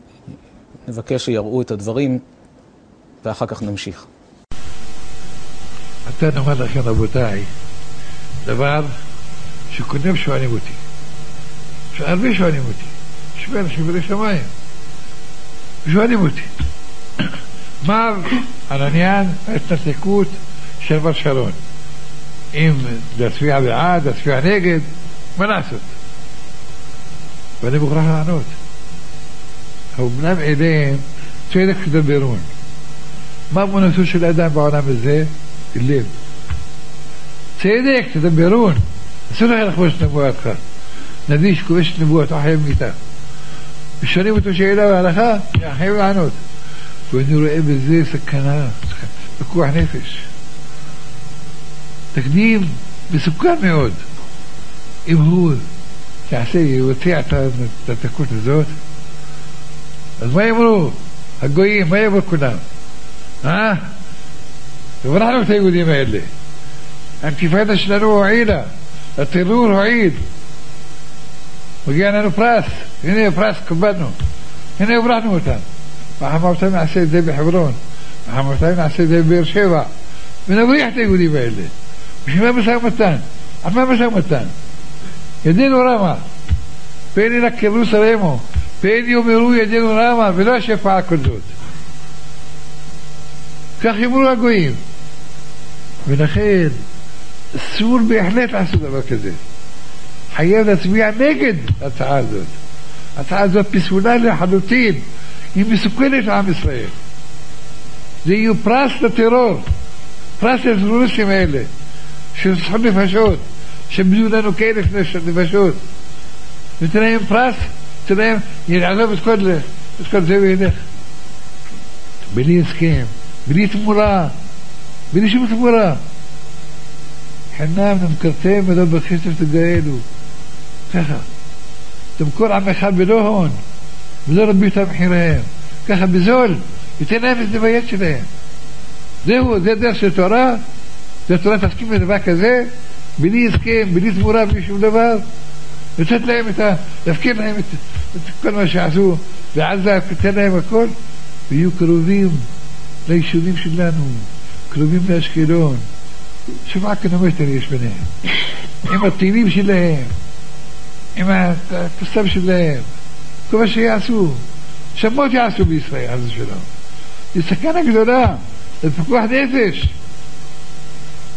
נבקש שיראו את הדברים, ואחר כך נמשיך. אתה נאמר לכם, רבותיי, דבר שקודם שואלים אותי. הרבה שואלים אותי. אנשים בלי שמיים. שואלים אותי. מה על עניין ההתנתקות של בר שרון? אם להצביע בעד, להצביע נגד, מה לעשות? ואני מוכרח לענות. האומנם אליהם צדק תדברון. מה אמונתו של האדם בעולם הזה? לב. צדק תדברון. אסור לך לחבוש את נבואתך. נביא שכובש את נבואתו חייב מיתה. ושואלים אותו שאלה בהלכה, חייב לענות. ואני רואה בזה סכנה, פיקוח נפש. תקדים מסוכן מאוד. אם הוא יעשה, יבצע את התקות הזאת, אז מה יאמרו? הגויים, מה יאמרו כולם? אה? הברחנו את היהודים האלה. האינתיפאדה שלנו הועילה, הטרור הועיל. מגיע לנו פרס, הנה פרס, כבדנו. הנה הברחנו אותם. מחר נעשה את זה בחברון, מחר נעשה את זה בבאר שבע, ונבריח את היהודים האלה. בשביל מה משא ומתן? על מה פן יאמרו ידינו רמה, ולא השפעה כזאת. כך יאמרו הגויים. ולכן אסור בהחלט לעשות דבר כזה. חייב להצביע נגד ההצעה הזאת. ההצעה הזאת פסולה לחלוטין. היא מסוכנת לעם ישראל. זה יהיה פרס לטרור, פרס לטרוריסטים האלה, שרצחו נפשות, שבזו לנו כאלף נפשות. ניתן להם פרס, ניתן להם, יעזוב את כל, את כל זה וילך. בלי הסכם, בלי תמורה, בלי שום תמורה. חינם נמכרתם ולא בכסף תגאלו. ככה. תמכור עם אחד בלא הון. ולא רבי אותם מחיריהם. ככה בזול, ייתן להם את זה ביד שלהם. זהו, זה דרך של תורה, והתורה תסכים לדבר כזה, לתת להם את ה... להפקיר להם את, את כל מה שעשו בעזה, תתן להם הכל, ויהיו קרובים ליישובים שלנו, קרובים לאשקלון. שבעה קילומטר יש ביניהם, עם הטילים שלהם, עם התוסף שלהם. כל מה שיעשו, שמות יעשו בישראל, חס ושלום. זו סכנה גדולה זה פיקוח נפש.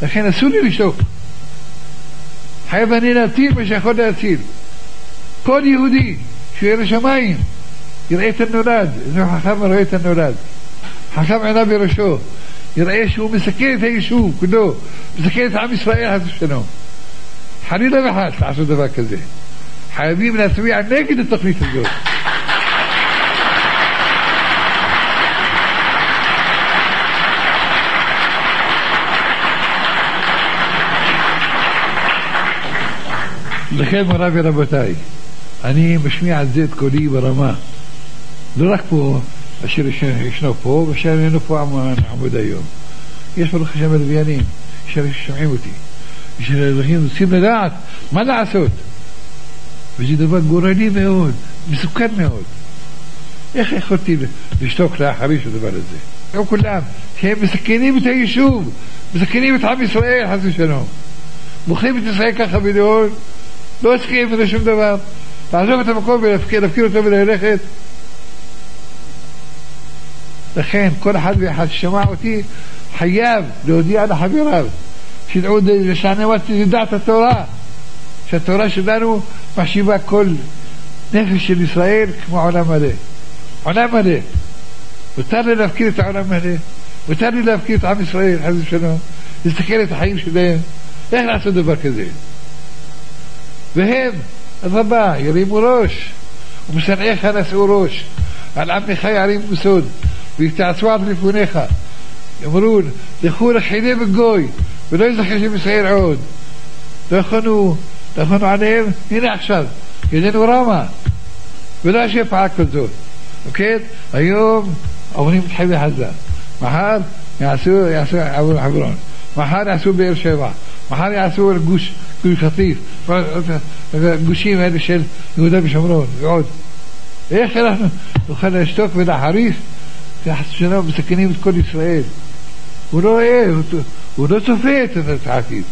לכן אסור לי לשתוק. חייב אני להציל מה שיכול להציל. כל יהודי שירא שמיים יראה את הנולד, זה חכם רואה את הנולד. חכם עיניו בראשו, יראה שהוא מסכן את היישוב כולו, מסכן את עם ישראל חס ושלום. חלילה וחס לעשות דבר כזה. חייבים להצביע נגד התוכנית הזאת. לכן מוריי ורבותיי, אני משמיע על זה את קולי ברמה. לא רק פה, אשר ישנו פה, ואשר איננו פה עמוד היום. יש ברוך השם הלוויינים, אשר שומעים אותי. אשר אלוהים רוצים לדעת מה לעשות. וזה דבר גורלי מאוד, מסוכן מאוד. איך יכולתי לשתוק לאחרי של הדבר הזה? לא כולם, שהם מסכנים את היישוב, מסכנים את עם ישראל, חס ושלום. מוכרים את ישראל ככה בליאון, לא הסכים לזה שום דבר. לעזוב את המקום ולהפקיר אותו וללכת. לכן כל אחד ואחד ששמע אותי חייב להודיע לחבריו, שידעו לשענם ידע את התורה, שהתורה שלנו מחשיבה כל נפש של ישראל כמו עולם מלא. עולם מלא. מותר לי להפקיר את העולם מלא, מותר לי להפקיר את עם ישראל, חס ושלום, להסתכל את החיים שלהם, איך לעשות דבר כזה? והם, אדרבה, ירימו ראש, ומשנאיך נשאו ראש, על עמך ירימו סוד, ויתעצו עד לפניך. יאמרו, לכו לחיני בגוי, ולא יזכר ישראל עוד. לא יכולנו, לא יכולנו עליהם, הנה עכשיו, ידנו רמה, ולא יש פעל כזאת. אוקיי? היום עוברים את חבי עזה, מחר יעשו, יעשו עבור חברון, מחר יעשו באר שבע, מחר יעשו גוש, גוש קטיף, גושים האלה של יהודה ושומרון ועוד. איך אנחנו נוכל לשתוק ולהחריף? חס ושלום מסכנים את כל ישראל. הוא לא רואה, הוא, הוא לא צופה את העתיד.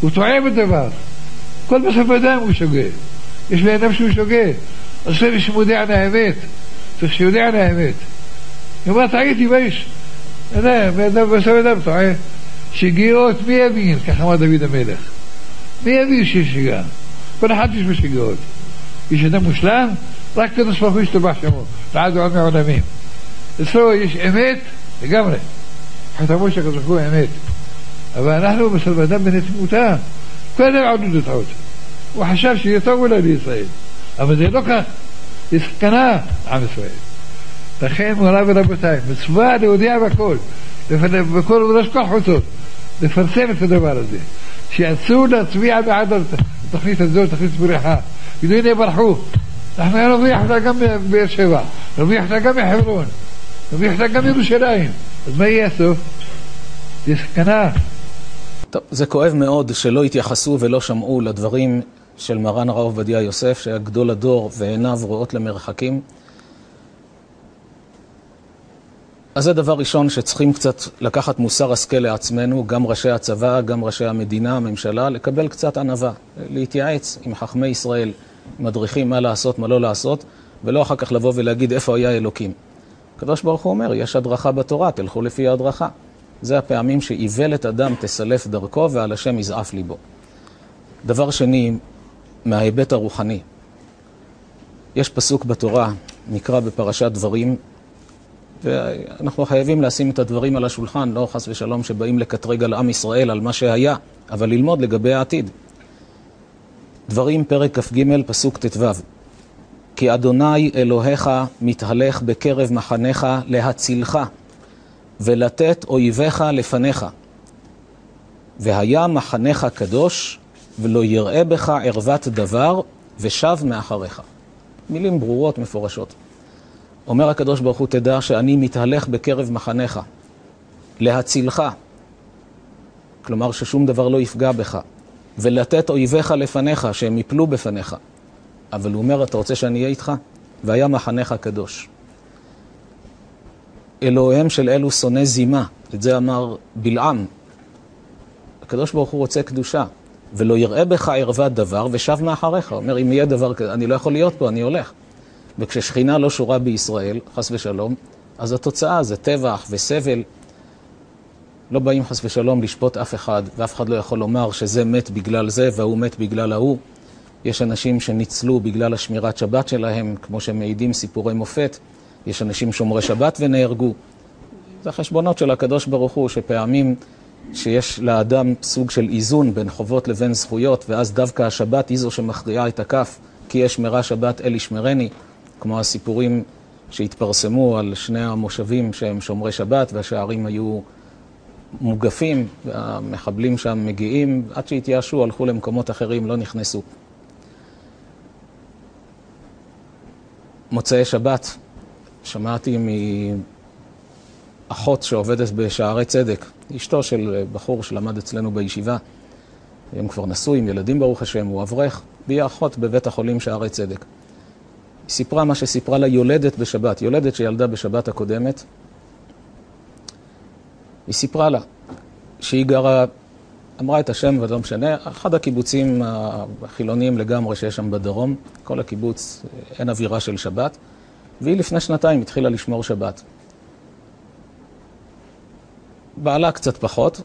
הוא טועה בדבר. כל בסוף אדם הוא שוגה. יש בן אדם שהוא שוגה. אז צריך שמודיע על האמת. צריך שיודע על האמת. הוא אומר, טעיתי באיש. בסוף אדם טועה. שגיאות מי יבין? ככה אמר דוד המלך. מי יבין שיש שגיאה? כל אחד יש בשגיאות. יש אדם מושלם, רק קדוש ברוך הוא ישתבח שמו, ועד ועוד מעולמים. אצלו יש אמת לגמרי. חתמו שהקדוש ברוך הוא אמת. אבל אנחנו בסוף אדם בנתמותה, כל אדם עודד לטעות. הוא חשב טוב אולי לישראל, אבל זה לא כך. יש סכנה לעם ישראל. לכן מוריי ורבותיי, מצווה להודיע בכל, בכל כל חוצות, לפרסם את הדבר הזה, שאסור להצביע בעד התוכנית הזאת, תוכנית בריחה. ידעו הנה ברחו. אנחנו נרוויח אותה גם בבאר שבע, נרוויח אותה גם מחברון, נרוויח אותה גם מירושלים. אז מה יהיה הסוף? זה סכנה. טוב, זה כואב מאוד שלא התייחסו ולא שמעו לדברים של מרן הרב עובדיה יוסף, שהיה גדול הדור ועיניו רואות למרחקים. אז זה דבר ראשון שצריכים קצת לקחת מוסר השכל לעצמנו, גם ראשי הצבא, גם ראשי המדינה, הממשלה, לקבל קצת ענווה, להתייעץ עם חכמי ישראל, מדריכים מה לעשות, מה לא לעשות, ולא אחר כך לבוא ולהגיד איפה היה אלוקים. הקדוש ברוך הוא אומר, יש הדרכה בתורה, תלכו לפי ההדרכה. זה הפעמים שאיוולת אדם תסלף דרכו ועל השם יזעף ליבו. דבר שני, מההיבט הרוחני, יש פסוק בתורה, נקרא בפרשת דברים, ואנחנו חייבים לשים את הדברים על השולחן, לא חס ושלום שבאים לקטרג על עם ישראל, על מה שהיה, אבל ללמוד לגבי העתיד. דברים, פרק כ"ג, פסוק ט"ו: כי אדוני אלוהיך מתהלך בקרב מחניך להצילך, ולתת אויביך לפניך. והיה מחניך קדוש, ולא יראה בך ערוות דבר, ושב מאחריך. מילים ברורות, מפורשות. אומר הקדוש ברוך הוא, תדע שאני מתהלך בקרב מחניך, להצילך, כלומר ששום דבר לא יפגע בך, ולתת אויביך לפניך, שהם יפלו בפניך. אבל הוא אומר, אתה רוצה שאני אהיה איתך? והיה מחניך קדוש. אלוהיהם של אלו שונא זימה, את זה אמר בלעם. הקדוש ברוך הוא רוצה קדושה, ולא יראה בך ערוות דבר ושב מאחריך. אומר, אם יהיה דבר כזה, אני לא יכול להיות פה, אני הולך. וכששכינה לא שורה בישראל, חס ושלום, אז התוצאה זה טבח וסבל. לא באים חס ושלום לשפוט אף אחד, ואף אחד לא יכול לומר שזה מת בגלל זה וההוא מת בגלל ההוא. יש אנשים שניצלו בגלל השמירת שבת שלהם, כמו שמעידים סיפורי מופת. יש אנשים שומרי שבת ונהרגו. זה חשבונות של הקדוש ברוך הוא, שפעמים שיש לאדם סוג של איזון בין חובות לבין זכויות, ואז דווקא השבת היא זו שמכריעה את הכף, כי יש שמירה שבת אל ישמרני, כמו הסיפורים שהתפרסמו על שני המושבים שהם שומרי שבת, והשערים היו מוגפים, והמחבלים שם מגיעים, עד שהתייאשו, הלכו למקומות אחרים, לא נכנסו. מוצאי שבת, שמעתי מאחות שעובדת בשערי צדק, אשתו של בחור שלמד אצלנו בישיבה. הם כבר נשוי עם ילדים ברוך השם, הוא אברך, והיא אחות בבית החולים שערי צדק. היא סיפרה מה שסיפרה לה יולדת בשבת, יולדת שילדה בשבת הקודמת. היא סיפרה לה שהיא גרה, אמרה את השם ולא משנה, אחד הקיבוצים החילוניים לגמרי שיש שם בדרום, כל הקיבוץ, אין אווירה של שבת, והיא לפני שנתיים התחילה לשמור שבת. בעלה קצת פחות,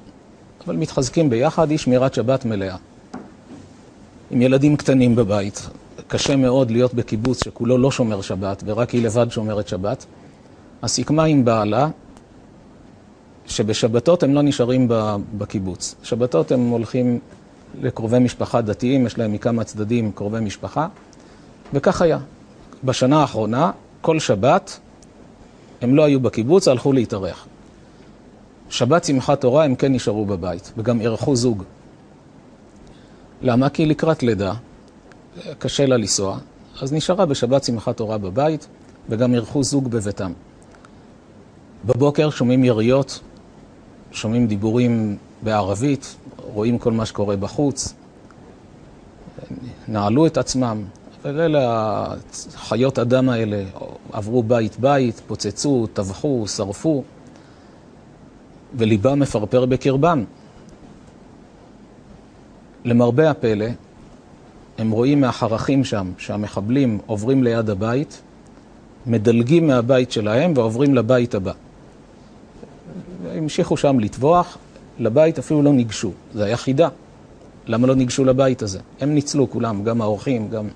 אבל מתחזקים ביחד, היא שמירת שבת מלאה. עם ילדים קטנים בבית, קשה מאוד להיות בקיבוץ שכולו לא שומר שבת ורק היא לבד שומרת שבת. אז סיכמה עם בעלה שבשבתות הם לא נשארים בקיבוץ. שבתות הם הולכים לקרובי משפחה דתיים, יש להם מכמה צדדים קרובי משפחה, וכך היה. בשנה האחרונה, כל שבת, הם לא היו בקיבוץ, הלכו להתארח. שבת שמחת תורה הם כן נשארו בבית, וגם אירחו זוג. למה? כי לקראת לידה, קשה לה לנסוע, אז נשארה בשבת שמחת תורה בבית, וגם אירחו זוג בביתם. בבוקר שומעים יריות, שומעים דיבורים בערבית, רואים כל מה שקורה בחוץ, נעלו את עצמם, ואלה החיות אדם האלה עברו בית-בית, פוצצו, טבחו, שרפו. וליבם מפרפר בקרבם. למרבה הפלא, הם רואים מהחרכים שם שהמחבלים עוברים ליד הבית, מדלגים מהבית שלהם ועוברים לבית הבא. המשיכו שם לטבוח, לבית אפילו לא ניגשו, זה היה חידה. למה לא ניגשו לבית הזה? הם ניצלו כולם, גם האורחים, גם...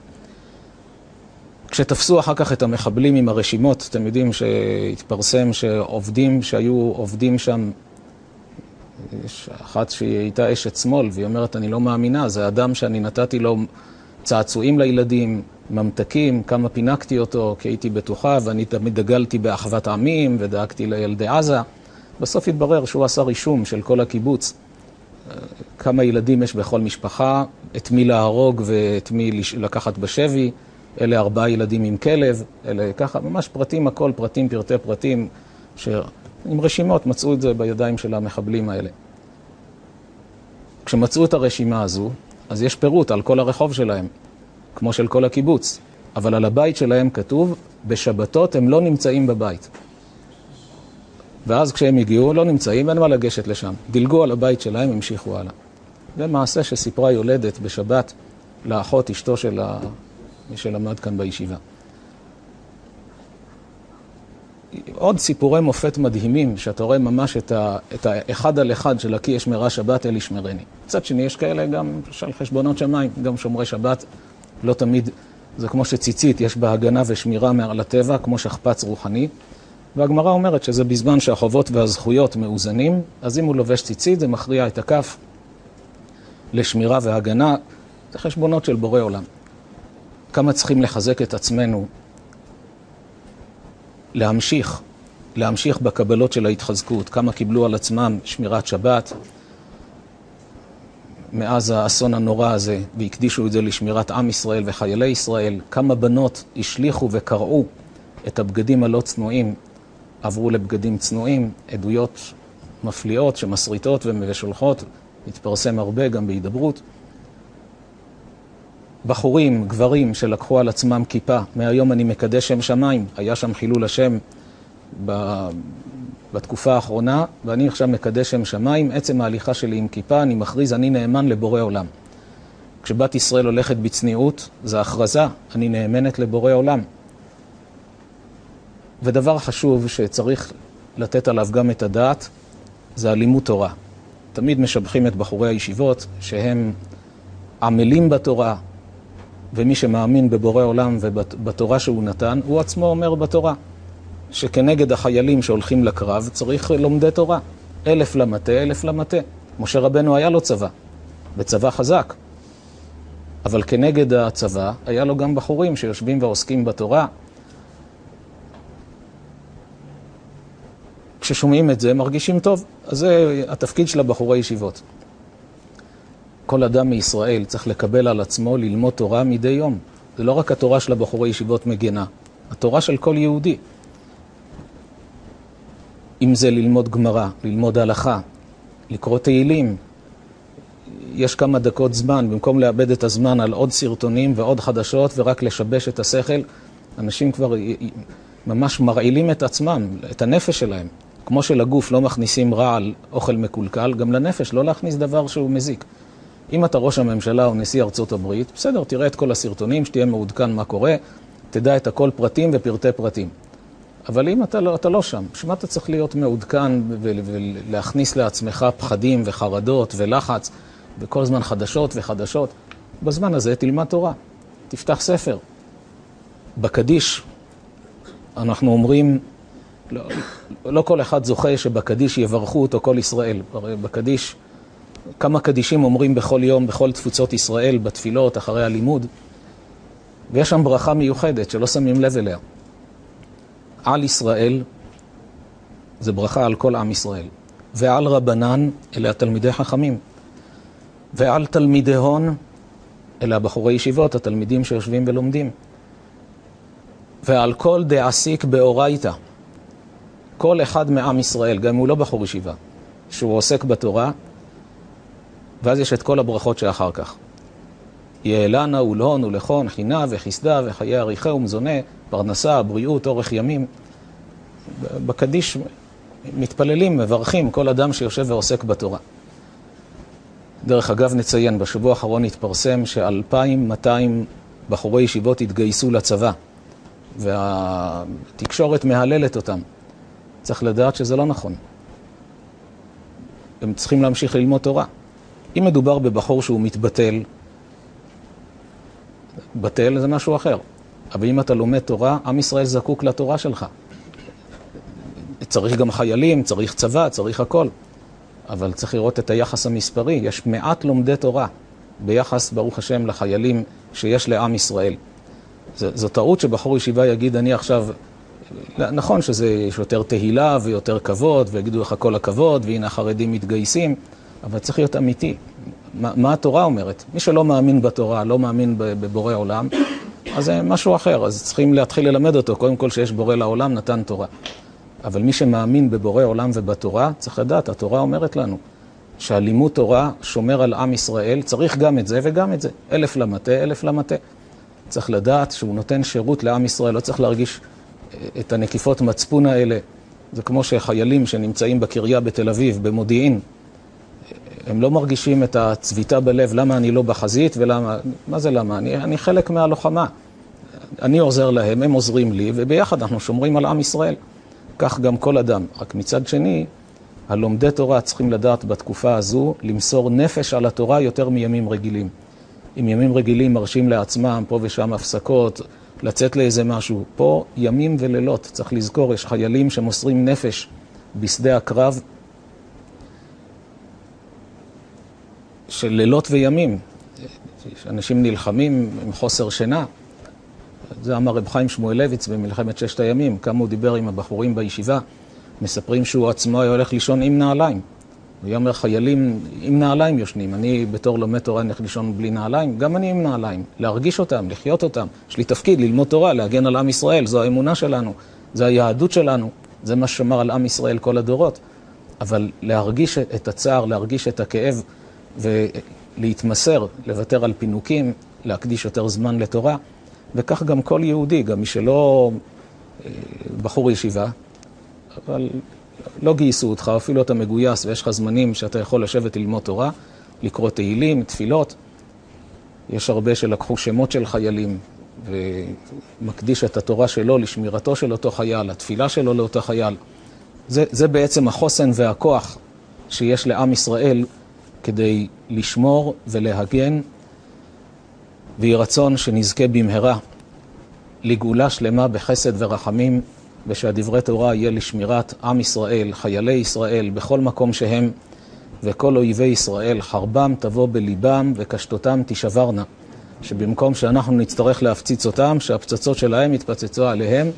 כשתפסו אחר כך את המחבלים עם הרשימות, אתם יודעים שהתפרסם שעובדים שהיו עובדים שם, יש אחת שהיא הייתה אשת שמאל, והיא אומרת, אני לא מאמינה, זה אדם שאני נתתי לו צעצועים לילדים, ממתקים, כמה פינקתי אותו, כי הייתי בטוחה, ואני תמיד דגלתי באחוות עמים, ודאגתי לילדי עזה. בסוף התברר שהוא עשה רישום של כל הקיבוץ, כמה ילדים יש בכל משפחה, את מי להרוג ואת מי לקחת בשבי. אלה ארבעה ילדים עם כלב, אלה ככה, ממש פרטים, הכל פרטים, פרטי פרטים, ש... עם רשימות, מצאו את זה בידיים של המחבלים האלה. כשמצאו את הרשימה הזו, אז יש פירוט על כל הרחוב שלהם, כמו של כל הקיבוץ, אבל על הבית שלהם כתוב, בשבתות הם לא נמצאים בבית. ואז כשהם הגיעו, לא נמצאים, אין מה לגשת לשם. דילגו על הבית שלהם, המשיכו הלאה. זה מעשה שסיפרה יולדת בשבת לאחות אשתו של ה... מי שלמד כאן בישיבה. עוד סיפורי מופת מדהימים, שאתה רואה ממש את, האחד על אחד של הכי אשמרה שבת אל ישמרני. מצד שני, יש כאלה גם של חשבונות שמיים, גם שומרי שבת, לא תמיד, זה כמו שציצית, יש בה הגנה ושמירה מעל הטבע, כמו שכפ"ץ רוחני. והגמרא אומרת שזה בזמן שהחובות והזכויות מאוזנים, אז אם הוא לובש ציצית, זה מכריע את הכף לשמירה והגנה. זה חשבונות של בורא עולם. כמה צריכים לחזק את עצמנו, להמשיך, להמשיך בקבלות של ההתחזקות, כמה קיבלו על עצמם שמירת שבת מאז האסון הנורא הזה, והקדישו את זה לשמירת עם ישראל וחיילי ישראל, כמה בנות השליכו וקרעו את הבגדים הלא צנועים, עברו לבגדים צנועים, עדויות מפליאות שמסריטות ושולחות, התפרסם הרבה גם בהידברות. בחורים, גברים, שלקחו על עצמם כיפה, מהיום אני מקדש שם שמיים, היה שם חילול השם. בתקופה האחרונה, ואני עכשיו מקדש שם שמיים, עצם ההליכה שלי עם כיפה, אני מכריז, אני נאמן לבורא עולם. כשבת ישראל הולכת בצניעות, זו הכרזה, אני נאמנת לבורא עולם. ודבר חשוב שצריך לתת עליו גם את הדעת, זה הלימוד תורה. תמיד משבחים את בחורי הישיבות שהם עמלים בתורה, ומי שמאמין בבורא עולם ובתורה שהוא נתן, הוא עצמו אומר בתורה, שכנגד החיילים שהולכים לקרב צריך לומדי תורה. אלף למטה, אלף למטה. משה רבנו היה לו צבא, וצבא חזק. אבל כנגד הצבא היה לו גם בחורים שיושבים ועוסקים בתורה. כששומעים את זה מרגישים טוב. אז זה התפקיד של הבחורי ישיבות. כל אדם מישראל צריך לקבל על עצמו ללמוד תורה מדי יום. זה לא רק התורה של הבחורי ישיבות מגנה, התורה של כל יהודי. אם זה ללמוד גמרא, ללמוד הלכה, לקרוא תהילים. יש כמה דקות זמן, במקום לאבד את הזמן על עוד סרטונים ועוד חדשות ורק לשבש את השכל, אנשים כבר ממש מרעילים את עצמם, את הנפש שלהם. כמו שלגוף לא מכניסים רעל, אוכל מקולקל, גם לנפש לא להכניס דבר שהוא מזיק. אם אתה ראש הממשלה או נשיא ארצות הברית, בסדר, תראה את כל הסרטונים, שתהיה מעודכן מה קורה, תדע את הכל פרטים ופרטי פרטים. אבל אם אתה לא, אתה לא שם, בשביל מה אתה צריך להיות מעודכן ולהכניס לעצמך פחדים וחרדות ולחץ וכל הזמן חדשות וחדשות? בזמן הזה תלמד תורה, תפתח ספר. בקדיש אנחנו אומרים, לא, לא כל אחד זוכה שבקדיש יברכו אותו כל ישראל. הרי בקדיש, כמה קדישים אומרים בכל יום, בכל תפוצות ישראל, בתפילות, אחרי הלימוד, ויש שם ברכה מיוחדת שלא שמים לב אליה. על ישראל, זה ברכה על כל עם ישראל. ועל רבנן, אלה התלמידי חכמים. ועל תלמידי הון, אלה הבחורי ישיבות, התלמידים שיושבים ולומדים. ועל כל דעסיק באורייתא, כל אחד מעם ישראל, גם אם הוא לא בחור ישיבה, שהוא עוסק בתורה, ואז יש את כל הברכות שאחר כך. יעלנה ולהון ולכון, חינה וחסדה וחיי אריכה ומזונה, פרנסה, בריאות, אורך ימים. בקדיש מתפללים, מברכים כל אדם שיושב ועוסק בתורה. דרך אגב, נציין, בשבוע האחרון התפרסם ש-2,200 בחורי ישיבות התגייסו לצבא, והתקשורת מהללת אותם. צריך לדעת שזה לא נכון. הם צריכים להמשיך ללמוד תורה. אם מדובר בבחור שהוא מתבטל, בטל זה משהו אחר. אבל אם אתה לומד תורה, עם ישראל זקוק לתורה שלך. צריך גם חיילים, צריך צבא, צריך הכל. אבל צריך לראות את היחס המספרי. יש מעט לומדי תורה ביחס, ברוך השם, לחיילים שיש לעם ישראל. זו, זו טעות שבחור ישיבה יגיד, אני עכשיו... נכון שיש יותר תהילה ויותר כבוד, ויגידו לך כל הכבוד, והנה החרדים מתגייסים, אבל צריך להיות אמיתי. מה, התורה אומרת? מי שלא מאמין בתורה, לא מאמין בבורא עולם, אז זה משהו אחר, אז צריכים להתחיל ללמד אותו, קודם כל שיש בורא לעולם, נתן תורה. אבל מי שמאמין בבורא עולם ובתורה, צריך לדעת, התורה אומרת לנו שהלימוד תורה שומר על עם ישראל, צריך גם את זה וגם את זה. אלף למטה, אלף למטה. צריך לדעת שהוא נותן שירות לעם ישראל, לא צריך להרגיש אה, את הנקיפות מצפון האלה. זה כמו שחיילים שנמצאים בקריה בתל אביב, במודיעין, הם לא מרגישים את הצביטה בלב, למה אני לא בחזית ולמה, מה זה למה? אני, אני חלק מהלוחמה. אני עוזר להם, הם עוזרים לי, וביחד אנחנו שומרים על עם ישראל. כך גם כל אדם. רק מצד שני, הלומדי תורה צריכים לדעת בתקופה הזו למסור נפש על התורה יותר מימים רגילים. אם ימים רגילים מרשים לעצמם פה ושם הפסקות, לצאת לאיזה משהו, פה ימים ולילות, צריך לזכור, יש חיילים שמוסרים נפש בשדה הקרב של לילות וימים. אנשים נלחמים עם חוסר שינה. זה אמר רב חיים שמואלביץ במלחמת ששת הימים, כמה הוא דיבר עם הבחורים בישיבה, מספרים שהוא עצמו היה הולך לישון עם נעליים. הוא היה אומר, חיילים עם נעליים יושנים, אני בתור לומד תורה נלך לישון בלי נעליים, גם אני עם נעליים, להרגיש אותם, לחיות אותם. יש לי תפקיד ללמוד תורה, להגן על עם ישראל, זו האמונה שלנו, זו היהדות שלנו, זה מה ששמר על עם ישראל כל הדורות. אבל להרגיש את הצער, להרגיש את הכאב ולהתמסר, לוותר על פינוקים, להקדיש יותר זמן לתורה. וכך גם כל יהודי, גם מי שלא אה, בחור ישיבה, אבל לא גייסו אותך, אפילו אתה מגויס ויש לך זמנים שאתה יכול לשבת ללמוד תורה, לקרוא תהילים, תפילות. יש הרבה שלקחו שמות של חיילים, ומקדיש את התורה שלו לשמירתו של אותו חייל, לתפילה שלו לאותו חייל. זה, זה בעצם החוסן והכוח שיש לעם ישראל כדי לשמור ולהגן, ויהי רצון שנזכה במהרה לגאולה שלמה בחסד ורחמים, ושהדברי תורה יהיה לשמירת עם ישראל, חיילי ישראל, בכל מקום שהם, וכל אויבי ישראל, חרבם תבוא בליבם וקשתותם תישברנה. שבמקום שאנחנו נצטרך להפציץ אותם, שהפצצות שלהם יתפצצו עליהם.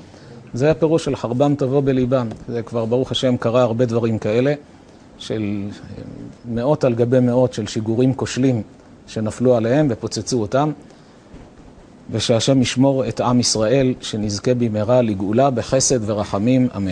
זה הפירוש של חרבם תבוא בליבם. זה כבר, ברוך השם, קרה הרבה דברים כאלה, של מאות על גבי מאות של שיגורים כושלים שנפלו עליהם ופוצצו אותם. ושהשם ישמור את עם ישראל, שנזכה במהרה לגאולה בחסד ורחמים, אמן.